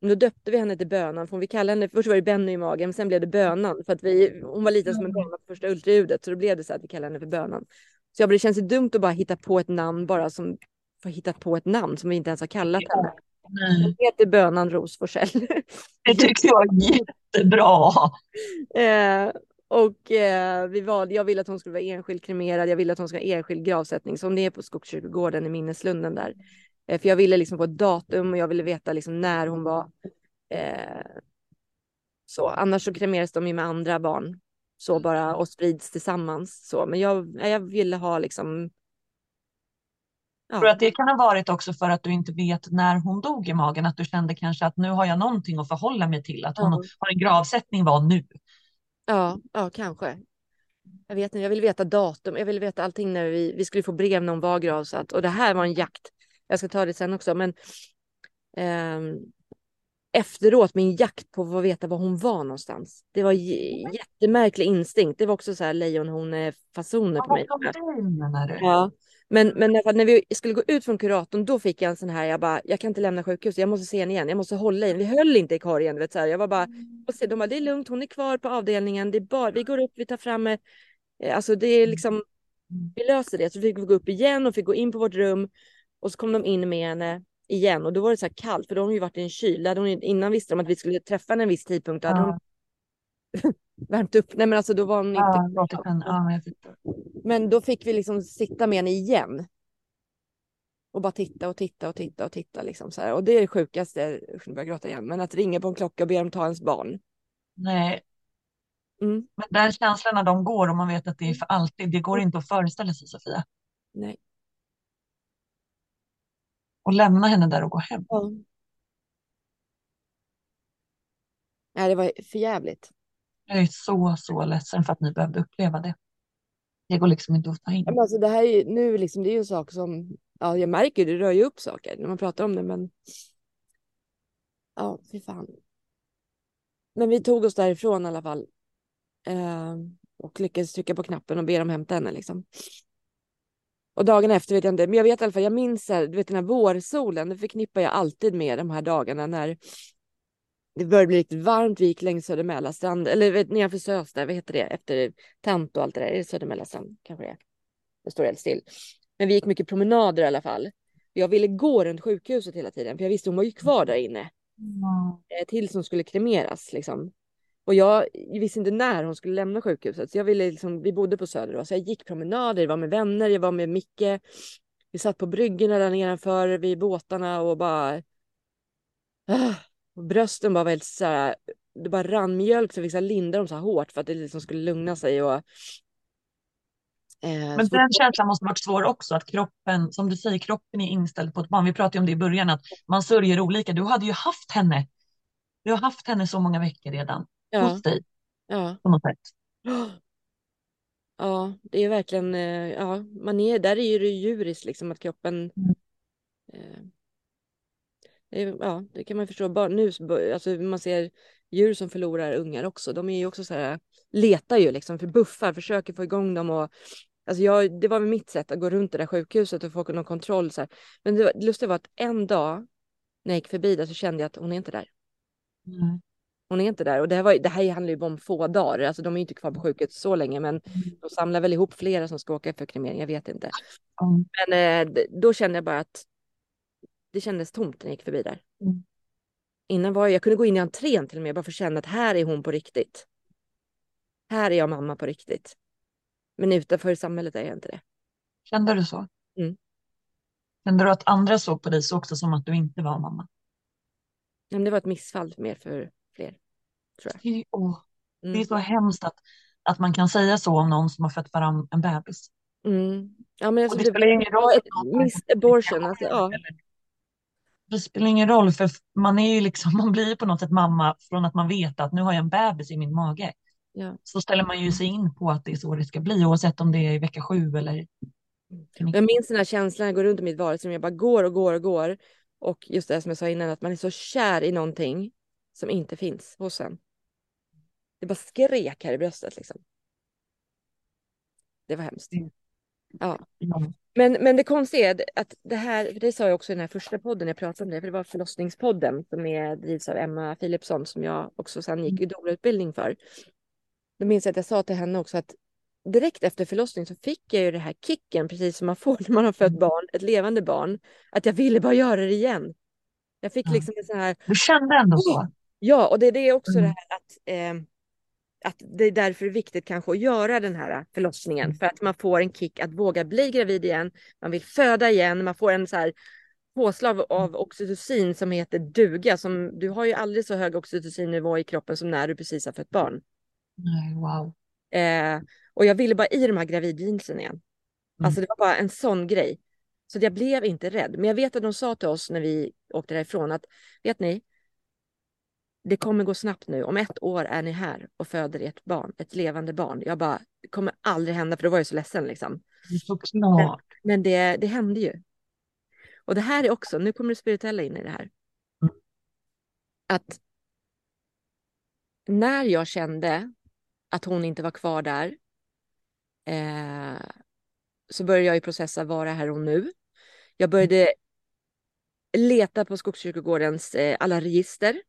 [SPEAKER 1] då döpte vi henne till Bönan, för vi kallade henne, först var det Benny i magen, men sen blev det Bönan, för att vi, hon var liten som en böna på första ultraljudet, så då blev det så att vi kallade henne för Bönan. Så jag bara, det känns ju dumt att bara hitta på ett namn bara som, för att hitta på ett namn som vi inte ens har kallat henne. Hon heter Bönan Ros
[SPEAKER 2] Det tycker jag är jättebra.
[SPEAKER 1] Eh, och eh, vi valde, jag ville att hon skulle vara enskild kremerad, jag ville att hon skulle ha enskild gravsättning som det är på Skogskyrkogården i minneslunden där. Eh, för jag ville liksom få ett datum och jag ville veta liksom när hon var. Eh, så annars så kremeras de ju med andra barn så bara och sprids tillsammans så. Men jag, jag ville ha liksom
[SPEAKER 2] Ja. Tror att det kan ha varit också för att du inte vet när hon dog i magen, att du kände kanske att nu har jag någonting att förhålla mig till, att hon ja. har en gravsättning var nu.
[SPEAKER 1] Ja, ja kanske. Jag vet inte, jag vill veta datum, jag vill veta allting när vi, vi skulle få brev när hon var gravsatt och det här var en jakt. Jag ska ta det sen också, men eh, efteråt min jakt på att veta var hon var någonstans. Det var jättemärklig instinkt. Det var också så här lejonhone-fasoner på mig. Ja, men, men när vi skulle gå ut från kuratorn, då fick jag en sån här, jag bara, jag kan inte lämna sjukhuset, jag måste se henne igen, jag måste hålla i Vi höll inte i korgen, vet, så här. jag var bara, mm. se, de bara, det är lugnt, hon är kvar på avdelningen, det är bara, vi går upp, vi tar fram, eh, alltså det är liksom, mm. vi löser det. Så fick vi gå upp igen och fick gå in på vårt rum och så kom de in med henne igen och då var det så här kallt, för då har hon ju varit i en kyl, hade hon, innan visste de att vi skulle träffa en viss tidpunkt, då hade hon värmt upp. Nej men alltså då var hon
[SPEAKER 2] ja, inte... Ja,
[SPEAKER 1] men då fick vi liksom sitta med henne igen. Och bara titta och titta och titta och titta liksom så här. Och det är det sjukaste, nu börjar gråta igen, men att ringa på en klocka och be dem ta ens barn.
[SPEAKER 2] Nej.
[SPEAKER 1] Mm.
[SPEAKER 2] Men den känslan när de går och man vet att det är för alltid, det går inte att föreställa sig Sofia.
[SPEAKER 1] Nej.
[SPEAKER 2] Och lämna henne där och gå hem.
[SPEAKER 1] Ja. Nej, det var för jävligt.
[SPEAKER 2] Jag är så, så ledsen för att ni behövde uppleva det. Det går liksom inte att ta in.
[SPEAKER 1] Men alltså det här är ju nu liksom, det är ju en sak som, ja jag märker det rör ju upp saker när man pratar om det men. Ja, fy fan. Men vi tog oss därifrån i alla fall. Eh, och lyckades trycka på knappen och be dem hämta henne liksom. Och dagen efter vet jag inte, men jag vet i alla fall, jag minns här, du vet den här vårsolen, det förknippar jag alltid med de här dagarna när det började bli riktigt varmt. Vi gick längs Södermälarstrand, eller vet, nedanför Sös där, vad heter det, efter Tant och allt det där. Är det Södermälarstrand kanske det är? Det står helt still. Men vi gick mycket promenader i alla fall. Jag ville gå runt sjukhuset hela tiden, för jag visste hon var ju kvar där inne. Mm. Tills hon skulle kremeras liksom. Och jag visste inte när hon skulle lämna sjukhuset. Så jag ville liksom, vi bodde på Söder då, så jag gick promenader, jag var med vänner, jag var med Micke. Vi satt på bryggorna där nedanför vid båtarna och bara... Ah, och brösten bara var helt så här, det bara rann mjölk så vi fick linda dem så här hårt för att det liksom skulle lugna sig. Och,
[SPEAKER 2] eh, Men den känslan måste varit svår också, att kroppen, som du säger, kroppen är inställd på ett barn. Vi pratade om det i början, att man sörjer olika. Du hade ju haft henne. Du har haft henne så många veckor redan ja. hos dig.
[SPEAKER 1] Ja.
[SPEAKER 2] På något sätt.
[SPEAKER 1] Ja, det är verkligen, eh, ja, man är, där är det djuriskt liksom att kroppen mm. eh, ja, det kan man förstå. Bara nu, alltså man ser djur som förlorar ungar också. De är ju också så här, letar ju liksom för buffar, försöker få igång dem och Alltså jag, det var mitt sätt att gå runt det där sjukhuset och få någon kontroll. Så här. Men det, det lustiga var att en dag när jag gick förbi där så kände jag att hon är inte där. Mm. Hon är inte där. Och det här, var, det här handlar ju om få dagar. Alltså de är inte kvar på sjukhuset så länge. Men mm. de samlar väl ihop flera som ska åka för kremering. Jag vet inte. Mm. Men eh, då kände jag bara att det kändes tomt när jag gick förbi där. Mm. Innan var jag, jag kunde gå in i entrén till och med bara för att känna att här är hon på riktigt. Här är jag mamma på riktigt. Men utanför samhället är jag inte det.
[SPEAKER 2] Kände du så? Mm. Kände du att andra såg på dig så också som att du inte var mamma?
[SPEAKER 1] Men det var ett missfall mer för fler. Tror jag.
[SPEAKER 2] Mm. det är så hemskt att, att man kan säga så om någon som har fött fram en bebis.
[SPEAKER 1] Mm. Ja, men alltså,
[SPEAKER 2] det, det spelar ingen roll.
[SPEAKER 1] Ett miss abortion. Alltså, ja
[SPEAKER 2] det spelar ingen roll för man är ju liksom, man blir på något sätt mamma från att man vet att nu har jag en bebis i min mage. Ja. Så ställer man ju sig in på att det är så det ska bli oavsett om det är i vecka sju eller.
[SPEAKER 1] Jag minns den här känslan, jag går runt i mitt vardagsrum, jag bara går och går och går. Och just det som jag sa innan, att man är så kär i någonting som inte finns hos en. Det bara skrek här i bröstet liksom. Det var hemskt. Mm. Ja. Men, men det konstiga är att det här, det sa jag också i den här första podden jag pratade om det, för det var förlossningspodden som är, drivs av Emma Philipsson som jag också sen gick i doula för. Då minns jag att jag sa till henne också att direkt efter förlossning så fick jag ju det här kicken, precis som man får när man har fött mm. barn, ett levande barn, att jag ville bara göra det igen. Jag fick liksom en sån här...
[SPEAKER 2] Du kände ändå så?
[SPEAKER 1] Ja, och det är det också mm. det här att eh, att det är därför viktigt kanske att göra den här förlossningen mm. för att man får en kick att våga bli gravid igen. Man vill föda igen, man får en så här påslag av oxytocin som heter duga. Som, du har ju aldrig så hög oxytocinnivå i kroppen som när du precis har fött barn.
[SPEAKER 2] Nej, wow.
[SPEAKER 1] Eh, och jag ville bara i de här gravidjeansen igen. Mm. Alltså det var bara en sån grej. Så jag blev inte rädd. Men jag vet att de sa till oss när vi åkte därifrån att vet ni, det kommer gå snabbt nu. Om ett år är ni här och föder ert barn, ett levande barn. Jag bara, det kommer aldrig hända, för då var jag så ledsen liksom. Men, men det, det hände ju. Och det här är också, nu kommer det spirituella in i det här. Mm. Att när jag kände att hon inte var kvar där eh, så började jag ju processa vara här och nu. Jag började leta på Skogskyrkogårdens eh, alla register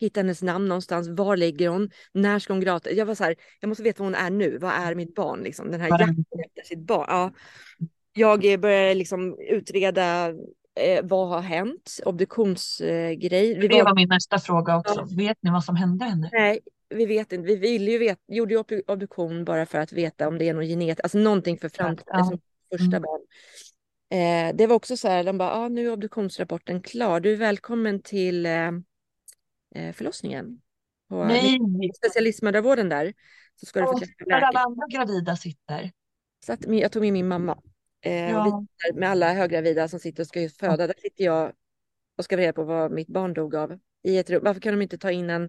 [SPEAKER 1] hitta hennes namn någonstans. Var ligger hon? När ska hon gråta? Jag var så här, jag måste veta var hon är nu. Vad är mitt barn? Liksom, den här jakten efter sitt barn. Ja. Jag började liksom utreda eh, vad har hänt? Obduktionsgrej.
[SPEAKER 2] Eh, det var min nästa fråga också. Ja. Vet ni vad som hände henne?
[SPEAKER 1] Nej, vi vet inte. Vi ville ju veta, gjorde ju obduktion bara för att veta om det är någon genet, alltså någonting för framtiden, ja. som första mm. barn. Eh, det var också så här, de bara, ah, nu är obduktionsrapporten klar. Du är välkommen till eh, eh förlossningen. På
[SPEAKER 2] Nej!
[SPEAKER 1] Specialistmödravården där. Så ska du få
[SPEAKER 2] träffa läkare. alla andra gravida sitter.
[SPEAKER 1] Så att, jag tog med min mamma. Eh, ja. och med alla höggravida som sitter och ska föda. Där sitter jag och ska reda på vad mitt barn dog av. I ett rum. Varför kan de inte ta in en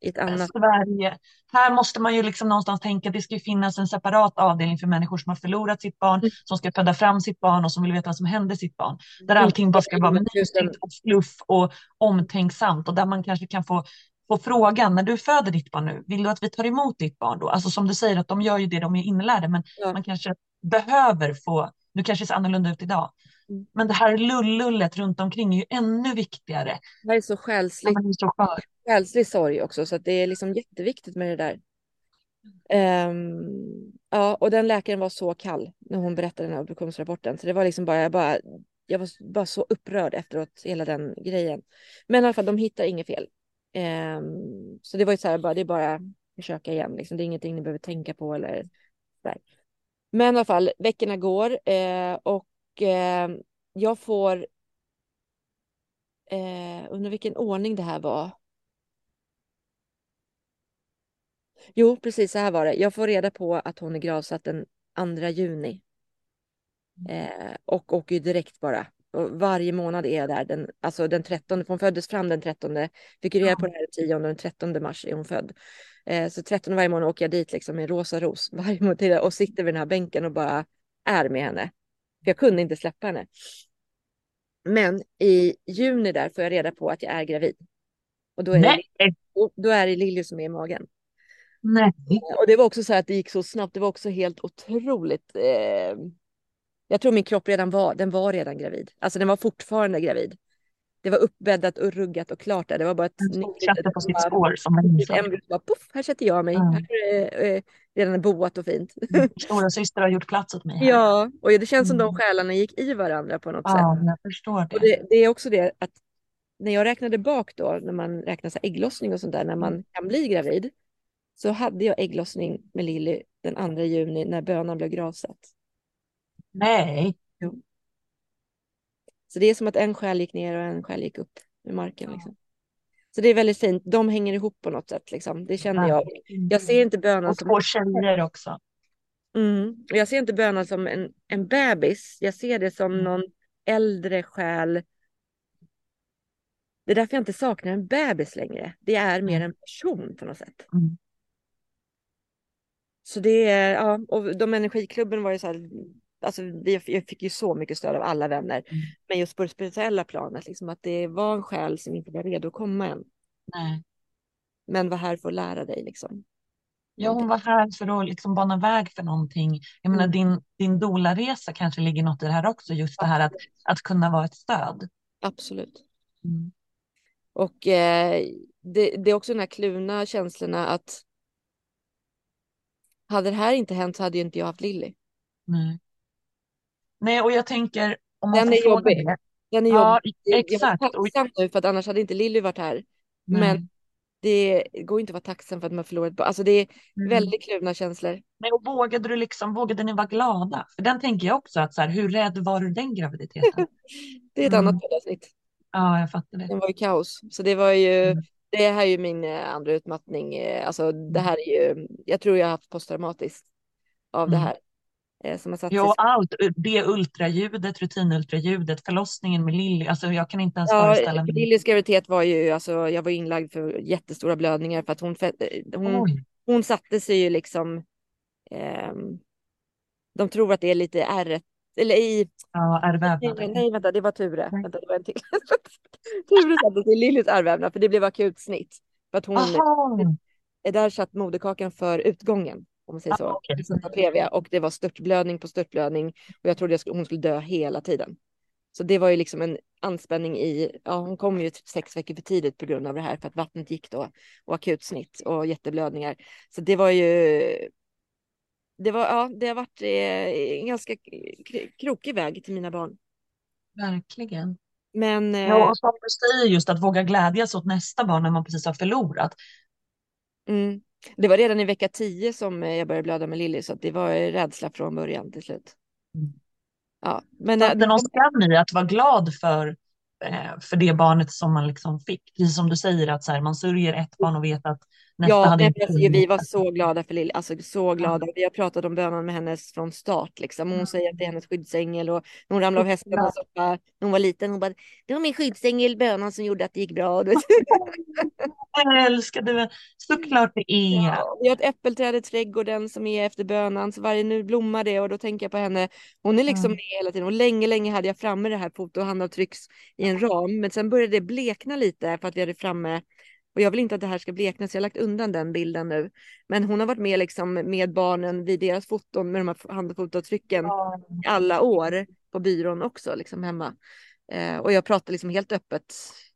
[SPEAKER 1] i ett annat...
[SPEAKER 2] Sverige. Här måste man ju liksom någonstans tänka att det ska finnas en separat avdelning för människor som har förlorat sitt barn, mm. som ska föda fram sitt barn och som vill veta vad som händer sitt barn. Där mm. allting bara ska vara mysigt och fluff och omtänksamt och där man kanske kan få få frågan när du föder ditt barn nu, vill du att vi tar emot ditt barn då? Alltså som du säger att de gör ju det de är inlärda, men ja. man kanske behöver få, nu kanske det ser annorlunda ut idag, mm. Men det här lullullet runt omkring är ju ännu viktigare.
[SPEAKER 1] Det är så själsligt. är så själslig sorg också, så det är liksom jätteviktigt med det där. Um, ja, och den läkaren var så kall när hon berättade den här obduktionsrapporten, så det var liksom bara, jag bara, jag var bara så upprörd efteråt, hela den grejen. Men i alla fall, de hittar inget fel. Um, så det var ju så här, bara, det är bara att försöka igen, liksom. det är ingenting ni behöver tänka på eller där. Men i alla fall, veckorna går eh, och eh, jag får eh, undrar vilken ordning det här var. Jo, precis så här var det. Jag får reda på att hon är gravsatt den 2 juni. Eh, och åker direkt bara. Och varje månad är jag där. Den, alltså den 13, för hon föddes fram den 13. Fick reda på det här 10 och den 13 mars är hon född. Eh, så 13 varje månad åker jag dit liksom med rosa ros varje månad och sitter vid den här bänken och bara är med henne. För jag kunde inte släppa henne. Men i juni där får jag reda på att jag är gravid. Och då är, Nej. det, då är det Lilly som är i magen.
[SPEAKER 2] Nej.
[SPEAKER 1] Och det var också så att det gick så snabbt. Det var också helt otroligt. Eh, jag tror min kropp redan var, den var redan gravid. Alltså den var fortfarande gravid. Det var uppbäddat och ruggat och klart där. Det var bara ett...
[SPEAKER 2] Den fortsatte på sitt spår som en.
[SPEAKER 1] Bara, puff, här sätter jag mig. Mm. Här är eh, redan boat och fint.
[SPEAKER 2] Mm. Stora syster har gjort plats åt mig här.
[SPEAKER 1] Ja, och det känns som mm. de själarna gick i varandra på något
[SPEAKER 2] ja,
[SPEAKER 1] sätt.
[SPEAKER 2] Ja, jag förstår det.
[SPEAKER 1] Och det. Det är också det att när jag räknade bak då, när man räknar så ägglossning och sånt där, när man mm. kan bli gravid, så hade jag ägglossning med Lilly den 2 juni när bönan blev gravsatt.
[SPEAKER 2] Nej.
[SPEAKER 1] Så det är som att en själ gick ner och en själ gick upp med marken. Liksom. Så det är väldigt fint. De hänger ihop på något sätt. Liksom. Det känner jag. Jag ser inte bönan
[SPEAKER 2] och som... Och tjejer också.
[SPEAKER 1] Mm. Jag ser inte bönan som en, en bebis. Jag ser det som mm. någon äldre själ. Det är därför jag inte saknar en bebis längre. Det är mer mm. en person på något sätt. Mm. Så det är, ja, och de energiklubben var ju så här, alltså jag fick ju så mycket stöd av alla vänner. Mm. Men just på det spirituella planet, liksom, att det var en själ som inte var redo att komma än.
[SPEAKER 2] Nej.
[SPEAKER 1] Men var här för att lära dig liksom.
[SPEAKER 2] Ja, hon var här för att liksom bana väg för någonting. Jag menar, mm. din, din dolaresa kanske ligger något i det här också, just det här att, att kunna vara ett stöd.
[SPEAKER 1] Absolut. Mm. Och eh, det, det, är också den här kluvna känslorna att hade det här inte hänt så hade ju inte jag haft Lilly.
[SPEAKER 2] Nej. Nej, och jag tänker
[SPEAKER 1] om man Den är jobbig. Det. Den är ja, jobbig. Exakt. Jag är tacksam nu för att annars hade inte Lilly varit här. Nej. Men det går inte att vara tacksam för att man förlorat Alltså det är mm. väldigt kluvna känslor.
[SPEAKER 2] Nej, och vågade du liksom, vågade ni vara glada? För den tänker jag också att så här, hur rädd var du den graviditeten?
[SPEAKER 1] det är ett mm. annat poddavsnitt.
[SPEAKER 2] Ja, jag fattar det.
[SPEAKER 1] Den var ju kaos. Så det var ju, mm. det här är ju min eh, andra utmattning. Eh, alltså det mm. här är ju, jag tror jag har haft posttraumatiskt av det mm. här.
[SPEAKER 2] Eh, som har satt ja, allt. Det ultraljudet, rutinultraljudet, förlossningen med Lilly. Alltså jag kan inte ens ja, föreställa mig.
[SPEAKER 1] Lillys graviditet var ju, alltså jag var inlagd för jättestora blödningar för att hon, eh, hon, hon satte sig ju liksom. Eh, de tror att det är lite ärret eller i...
[SPEAKER 2] Ja, ärrvävnad.
[SPEAKER 1] Nej, vänta, det var Ture. Vänta, det var en till. Ture satte sig i Lillys ärrvävnad för det blev akut snitt. För att hon, Aha. där satt moderkakan för utgången om man säger så. Ah, okay. och det var störtblödning på störtblödning och jag trodde hon skulle dö hela tiden. Så det var ju liksom en anspänning i, ja hon kom ju sex veckor för tidigt på grund av det här för att vattnet gick då och akutsnitt och jätteblödningar. Så det var ju, det var, ja det har varit eh, en ganska krokig väg till mina barn.
[SPEAKER 2] Verkligen.
[SPEAKER 1] Men,
[SPEAKER 2] ja, eh, och som du säger just att våga glädjas åt nästa barn när man precis har förlorat.
[SPEAKER 1] Mm. Det var redan i vecka 10 som jag började blöda med Lilly så det var rädsla från början till slut. Mm. Ja, men
[SPEAKER 2] det är någon skam i att vara glad för, eh, för det barnet som man liksom fick. Precis som du säger att så här, man sörjer ett barn och vet att nästa
[SPEAKER 1] ja,
[SPEAKER 2] hade
[SPEAKER 1] alltså, Vi var så glada för Lille, alltså så glada. Vi har pratat om bönan med henne från start liksom. Hon säger att det är hennes skyddsängel och hon ramlade av hästen så, när hon var liten. Hon bara, det var min skyddsängel, bönan som gjorde att det gick bra.
[SPEAKER 2] Jag älskar det. Såklart det är.
[SPEAKER 1] Ja, vi har ett äppelträd i trädgården som är efter bönan, så varje nu blommar det och då tänker jag på henne. Hon är liksom mm. med hela tiden och länge, länge hade jag framme det här fotohandavtrycks i en ram, men sen började det blekna lite för att vi hade framme och jag vill inte att det här ska blekna så jag har lagt undan den bilden nu. Men hon har varit med liksom med barnen vid deras foton med de här handfotavtrycken mm. alla år på byrån också liksom hemma. Eh, och jag pratar liksom helt öppet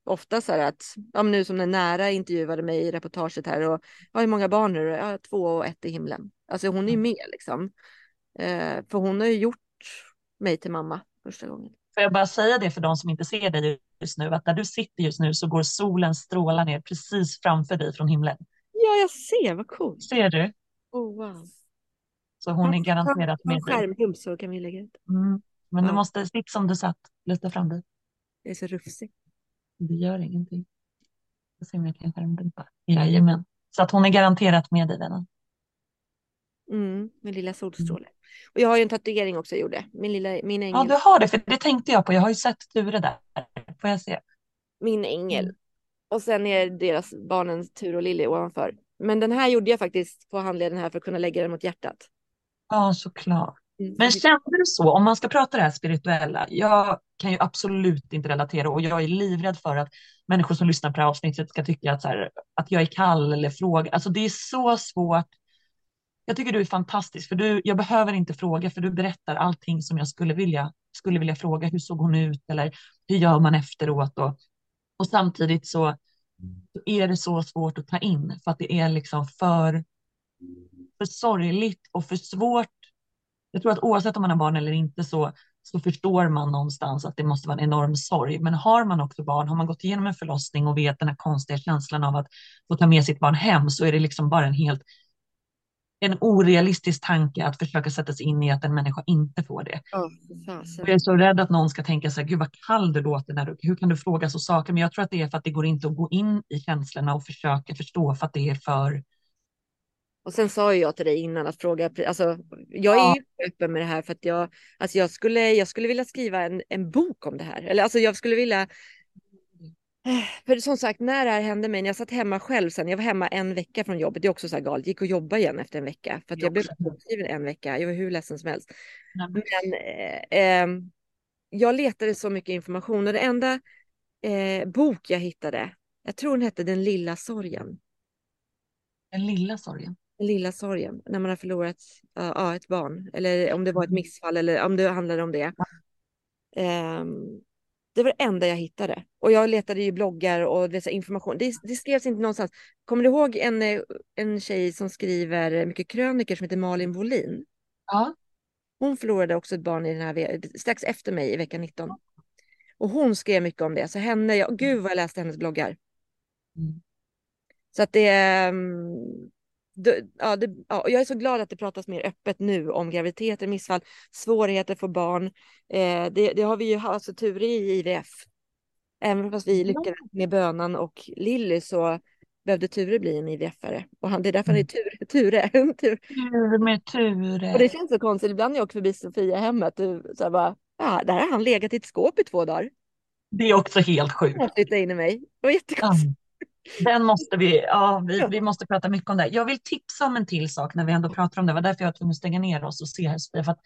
[SPEAKER 1] ofta så här att, ja, nu som den nära intervjuade mig i reportaget här och ja, hur många barn nu? Ja, två och ett i himlen. Alltså hon är ju mm. med liksom. Eh, för hon har ju gjort mig till mamma första gången.
[SPEAKER 2] Får jag bara säga det för de som inte ser dig just nu, att där du sitter just nu så går solen stråla ner precis framför dig från himlen.
[SPEAKER 1] Ja, jag ser, vad coolt.
[SPEAKER 2] Ser du?
[SPEAKER 1] Oh, wow.
[SPEAKER 2] Så hon är garanterat med
[SPEAKER 1] dig. Skärmdump så kan vi lägga ut.
[SPEAKER 2] Mm. Men ja. du måste sitta som du satt, lyfta fram dig.
[SPEAKER 1] Jag är så rufsig.
[SPEAKER 2] Det gör ingenting. Jag ser om jag kan skärmdumpa. Jajamän. Så att hon är garanterat med dig vännen.
[SPEAKER 1] Mm, min lilla solstråle. Mm. Och jag har ju en tatuering också jag gjorde. Min lilla, min ängel.
[SPEAKER 2] Ja, du har det, för det tänkte jag på. Jag har ju sett Ture där. Får jag se?
[SPEAKER 1] Min ängel. Mm. Och sen är deras barnens Tur och Lilly ovanför. Men den här gjorde jag faktiskt på handleden här för att kunna lägga den mot hjärtat.
[SPEAKER 2] Ja, såklart. Mm. Men kände du så, om man ska prata det här spirituella, jag kan ju absolut inte relatera och jag är livrädd för att människor som lyssnar på det här avsnittet ska tycka att, så här, att jag är kall eller fråga. Alltså det är så svårt jag tycker du är fantastisk, för du, jag behöver inte fråga, för du berättar allting som jag skulle vilja, skulle vilja fråga. Hur såg hon ut? Eller hur gör man efteråt? Och, och samtidigt så, så är det så svårt att ta in, för att det är liksom för, för sorgligt och för svårt. Jag tror att oavsett om man har barn eller inte så, så förstår man någonstans att det måste vara en enorm sorg. Men har man också barn, har man gått igenom en förlossning och vet den här konstiga känslan av att få ta med sitt barn hem, så är det liksom bara en helt en orealistisk tanke att försöka sätta sig in i att en människa inte får det.
[SPEAKER 1] Oh,
[SPEAKER 2] jag är så rädd att någon ska tänka så här, gud vad kall du låter, när du, hur kan du fråga så saker? Men jag tror att det är för att det går inte att gå in i känslorna och försöka förstå för att det är för...
[SPEAKER 1] Och sen sa jag till dig innan att fråga, alltså jag är ja. ju öppen med det här för att jag, alltså jag skulle, jag skulle vilja skriva en, en bok om det här. Eller alltså jag skulle vilja för som sagt, när det här hände mig, när jag satt hemma själv sen, jag var hemma en vecka från jobbet, det är också så här galet, gick och jobba igen efter en vecka, för att jag, jag blev sjukskriven en vecka, jag var hur ledsen som helst. Nej. Men eh, eh, jag letade så mycket information och det enda eh, bok jag hittade, jag tror den hette Den lilla sorgen.
[SPEAKER 2] Den lilla sorgen?
[SPEAKER 1] Den lilla sorgen, när man har förlorat uh, ett barn, eller om det var ett mm. missfall, eller om det handlade om det. Um, det var det enda jag hittade. Och jag letade i bloggar och det, information. Det, det skrevs inte någonstans. Kommer du ihåg en, en tjej som skriver mycket kröniker som heter Malin Wolin?
[SPEAKER 2] Ja.
[SPEAKER 1] Hon förlorade också ett barn i den här, strax efter mig i vecka 19. Och hon skrev mycket om det. Så henne, jag, gud vad jag läste hennes bloggar. Mm. Så att det, mm, det, ja, det, ja, jag är så glad att det pratas mer öppet nu om graviditeter, missfall, svårigheter för barn. Eh, det, det, har vi ju alltså tur i IVF. Även fast vi lyckades med bönan och Lilly så behövde Ture bli en IVF-are. Och han, det är därför han är tur, Ture.
[SPEAKER 2] tur. Tur med Ture.
[SPEAKER 1] Och det känns så konstigt, ibland när jag åker förbi Sofia-hemmet, så här bara, ja, där har han legat i ett skåp i två dagar.
[SPEAKER 2] Det är också helt sjukt. Han
[SPEAKER 1] flyttade in i mig. Det var jättekonstigt.
[SPEAKER 2] Den måste vi, ja, vi, vi måste prata mycket om det. Jag vill tipsa om en till sak när vi ändå pratar om det. Det var därför jag var tvungen att stänga ner oss och se här Sofia. För att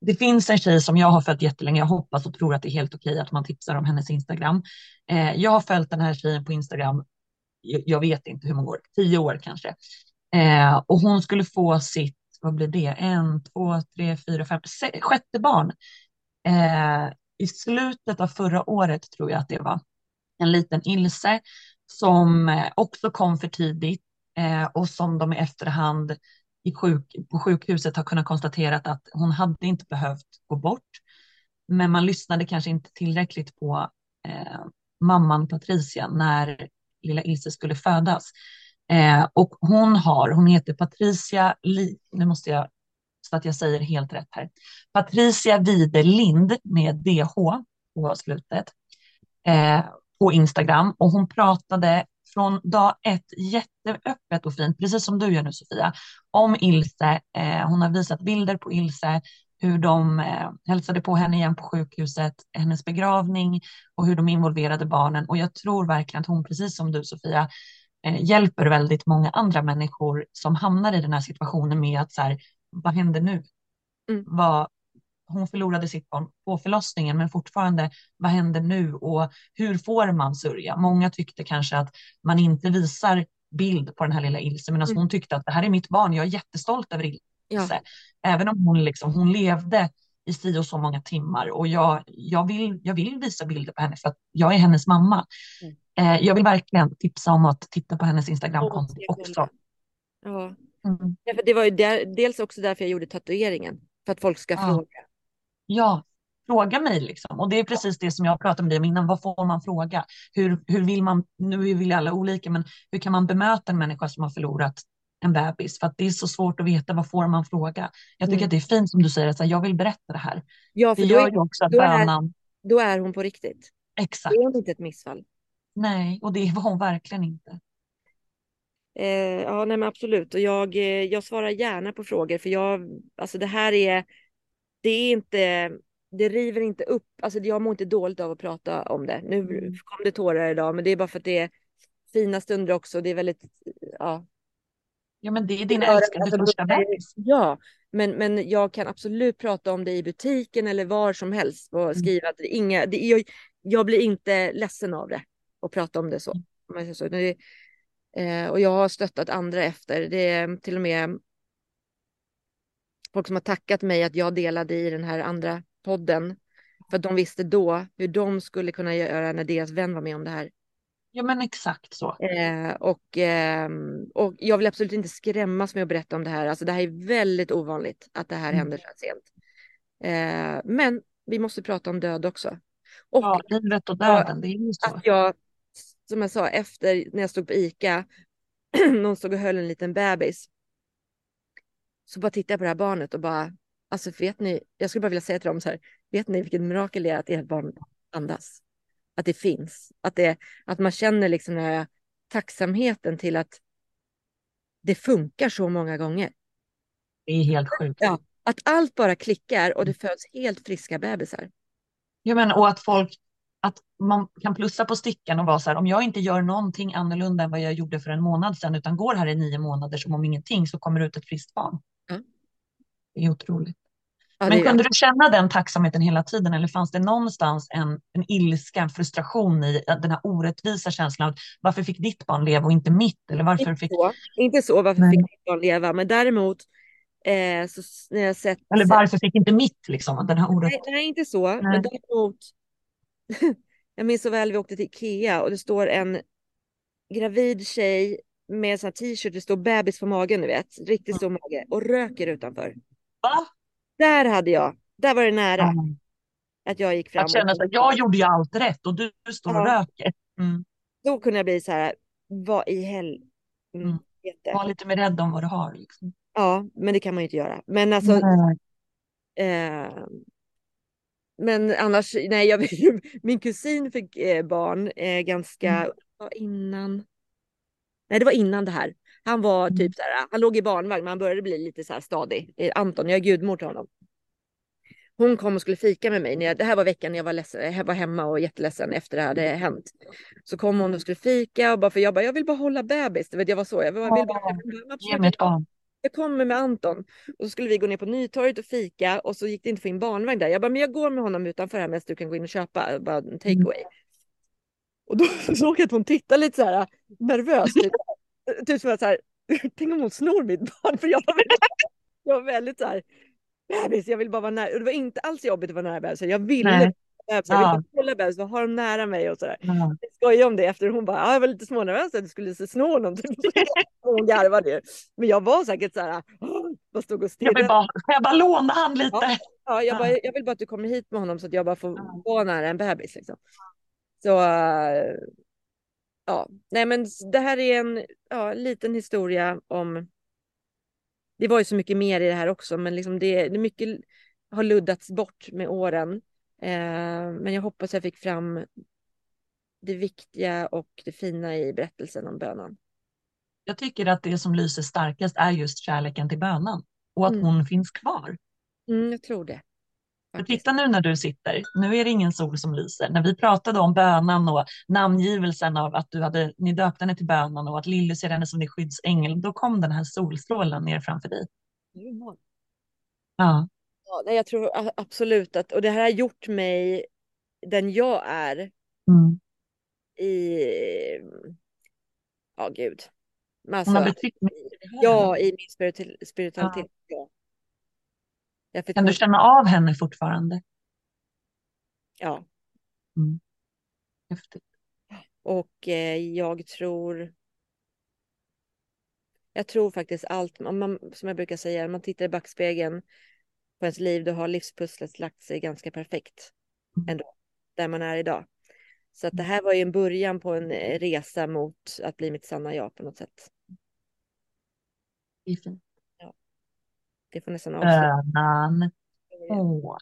[SPEAKER 2] det finns en tjej som jag har följt jättelänge. Jag hoppas och tror att det är helt okej att man tipsar om hennes Instagram. Eh, jag har följt den här tjejen på Instagram. Jag, jag vet inte hur många år, tio år kanske. Eh, och hon skulle få sitt, vad blir det, en, två, tre, fyra, fem, sex, sjätte barn. Eh, I slutet av förra året tror jag att det var. En liten Ilse som eh, också kom för tidigt eh, och som de i efterhand i sjuk, på sjukhuset har kunnat konstatera att hon hade inte behövt gå bort. Men man lyssnade kanske inte tillräckligt på eh, mamman Patricia när lilla Ilse skulle födas. Eh, och hon har, hon heter Patricia, Li, nu måste jag så att jag säger helt rätt här. Patricia Widelind med DH på slutet eh, på Instagram och hon pratade från dag ett jätteöppet och fint, precis som du gör nu Sofia, om Ilse. Eh, hon har visat bilder på Ilse, hur de eh, hälsade på henne igen på sjukhuset, hennes begravning och hur de involverade barnen. Och jag tror verkligen att hon, precis som du Sofia, eh, hjälper väldigt många andra människor som hamnar i den här situationen med att så här, vad händer nu? Mm. Vad, hon förlorade sitt barn på förlossningen, men fortfarande, vad händer nu och hur får man sörja? Många tyckte kanske att man inte visar bild på den här lilla Ilse, men alltså mm. hon tyckte att det här är mitt barn, jag är jättestolt över Ilse. Ja. Även om hon, liksom, hon levde i si och så många timmar och jag, jag, vill, jag vill visa bilder på henne för att jag är hennes mamma. Mm. Eh, jag vill verkligen tipsa om att titta på hennes Instagramkonto oh, också.
[SPEAKER 1] Ja. Mm. ja, för det var ju där, dels också därför jag gjorde tatueringen, för att folk ska ja. fråga.
[SPEAKER 2] Ja, fråga mig liksom. Och det är precis det som jag pratade med dig om innan. Vad får man fråga? Hur, hur vill man, nu vill alla olika, men hur kan man bemöta en människa som har förlorat en bebis? För att det är så svårt att veta vad får man fråga. Jag tycker mm. att det är fint som du säger, att jag vill berätta det här.
[SPEAKER 1] Ja, för det gör ju också att då bönan... Är, då är hon på riktigt.
[SPEAKER 2] Exakt.
[SPEAKER 1] Det är inte ett missfall.
[SPEAKER 2] Nej, och det var hon verkligen inte.
[SPEAKER 1] Eh, ja, nej men absolut. Och jag, eh, jag svarar gärna på frågor för jag, alltså det här är, det är inte, det river inte upp, alltså jag mår inte dåligt av att prata om det. Nu mm. kom det tårar idag, men det är bara för att det är fina stunder också. Det är väldigt, ja.
[SPEAKER 2] Ja, men det är din älskade alltså, första bebis.
[SPEAKER 1] Ja, men, men jag kan absolut prata om det i butiken eller var som helst och mm. skriva att det inga, det, jag, jag blir inte ledsen av det och prata om det så. Mm. så det, eh, och jag har stöttat andra efter. Det är till och med folk som har tackat mig att jag delade i den här andra podden. För att de visste då hur de skulle kunna göra när deras vän var med om det här.
[SPEAKER 2] Ja men exakt så.
[SPEAKER 1] Eh, och, eh, och jag vill absolut inte skrämmas med att berätta om det här. Alltså det här är väldigt ovanligt att det här mm. händer så här sent. Eh, men vi måste prata om död också.
[SPEAKER 2] Och ja, livet och döden, det är ju så.
[SPEAKER 1] Att jag, som jag sa, efter när jag stod på ICA, någon stod och höll en liten bebis. Så bara tittade jag på det här barnet och bara, alltså vet ni, jag skulle bara vilja säga till dem så här, vet ni vilket mirakel det är att ert barn andas? Att det finns, att, det, att man känner liksom den här tacksamheten till att det funkar så många gånger.
[SPEAKER 2] Det är helt sjukt.
[SPEAKER 1] Ja, att allt bara klickar och det föds helt friska bebisar.
[SPEAKER 2] Ja, men, och att folk, att man kan plussa på stickan och vara så här, om jag inte gör någonting annorlunda än vad jag gjorde för en månad sedan, utan går här i nio månader som om ingenting, så kommer det ut ett friskt barn. Mm. Det är otroligt. Ja, Men kunde du känna den tacksamheten hela tiden eller fanns det någonstans en, en ilska, en frustration i den här orättvisa känslan av varför fick ditt barn leva och inte mitt? Eller varför
[SPEAKER 1] inte,
[SPEAKER 2] fick...
[SPEAKER 1] så. inte så, varför Nej. fick ditt barn leva? Men däremot eh, så när jag sett...
[SPEAKER 2] Eller varför fick inte mitt liksom? Den här orätt...
[SPEAKER 1] nej, nej, inte så. Nej. Men däremot jag minns så väl vi åkte till Ikea och det står en gravid tjej med en t-shirt, det står bebis på magen, du vet, riktigt stor mage och röker utanför.
[SPEAKER 2] Va?
[SPEAKER 1] Där hade jag, där var det nära. Mm. Att jag gick fram.
[SPEAKER 2] Jag känner att jag gjorde ju allt rätt och du står och röker. Mm.
[SPEAKER 1] Då kunde jag bli så här, vad i helvete. Mm. mm.
[SPEAKER 2] Var lite mer rädd om vad du har. Liksom.
[SPEAKER 1] Ja, men det kan man ju inte göra. Men alltså. Eh, men annars, nej, jag, min kusin fick eh, barn eh, ganska mm. innan. Nej, det var innan det här. Han var mm. typ så här, han låg i barnvagn, men han började bli lite så här stadig. Eh, Anton, jag är gudmor till honom. Hon kom och skulle fika med mig. När jag, det här var veckan när jag var, ledsen, jag var hemma och jätteledsen efter det hade hänt. Så kom hon och skulle fika och bara för jag bara, jag vill bara hålla bebis. Du vet, jag var så. Jag vill, bara,
[SPEAKER 2] vill bara,
[SPEAKER 1] jag kommer med Anton och så skulle vi gå ner på Nytorget och fika och så gick det inte att få in barnvagn där. Jag bara, men jag går med honom utanför här medan du kan gå in och köpa bara en take away. Mm. Och då såg jag att hon tittade lite så här nervöst. Typ, typ som att så här, tänk om hon snor mitt barn. För jag var väldigt, jag var väldigt så här, bebis, jag vill bara vara nära. Och det var inte alls jobbigt att vara nära bebisen. Jag ville Nej. bebis, jag ville kolla bebis, vad har de nära mig och sådär. Ja. Jag skojade om det efter hon bara, ah, jag var lite smånervös att du skulle snå honom. hon garvade Men jag var säkert så här, vad stod och
[SPEAKER 2] stirrade. Jag, bara, jag bara låna han lite.
[SPEAKER 1] Ja, ja, jag, bara, jag vill bara att du kommer hit med honom så att jag bara får ja. vara nära en bebis. Liksom. Så uh, ja, nej men det här är en ja, liten historia om det var ju så mycket mer i det här också, men liksom det, det mycket har luddats bort med åren. Eh, men jag hoppas jag fick fram det viktiga och det fina i berättelsen om bönan.
[SPEAKER 2] Jag tycker att det som lyser starkast är just kärleken till bönan och att mm. hon finns kvar.
[SPEAKER 1] Mm, jag tror det.
[SPEAKER 2] För titta nu när du sitter, nu är det ingen sol som lyser. När vi pratade om bönan och namngivelsen av att du hade, ni döpte henne till bönan och att Lilly ser henne som din skyddsängel, då kom den här solstrålen ner framför dig.
[SPEAKER 1] Ja. ja. Jag tror absolut att, och det här har gjort mig den jag är mm. i, ja gud. Alltså, ja, i min spiritualitet. Ja.
[SPEAKER 2] Kan du känna av henne fortfarande?
[SPEAKER 1] Ja.
[SPEAKER 2] Mm. Häftigt.
[SPEAKER 1] Och eh, jag tror... Jag tror faktiskt allt, man, som jag brukar säga, om man tittar i backspegeln på ens liv, då har livspusslet lagt sig ganska perfekt mm. ändå, där man är idag. Så att det här var ju en början på en eh, resa mot att bli mitt sanna jag på något sätt.
[SPEAKER 2] Det är fint.
[SPEAKER 1] Det får nästan avsluta.
[SPEAKER 2] Bönan. Åh.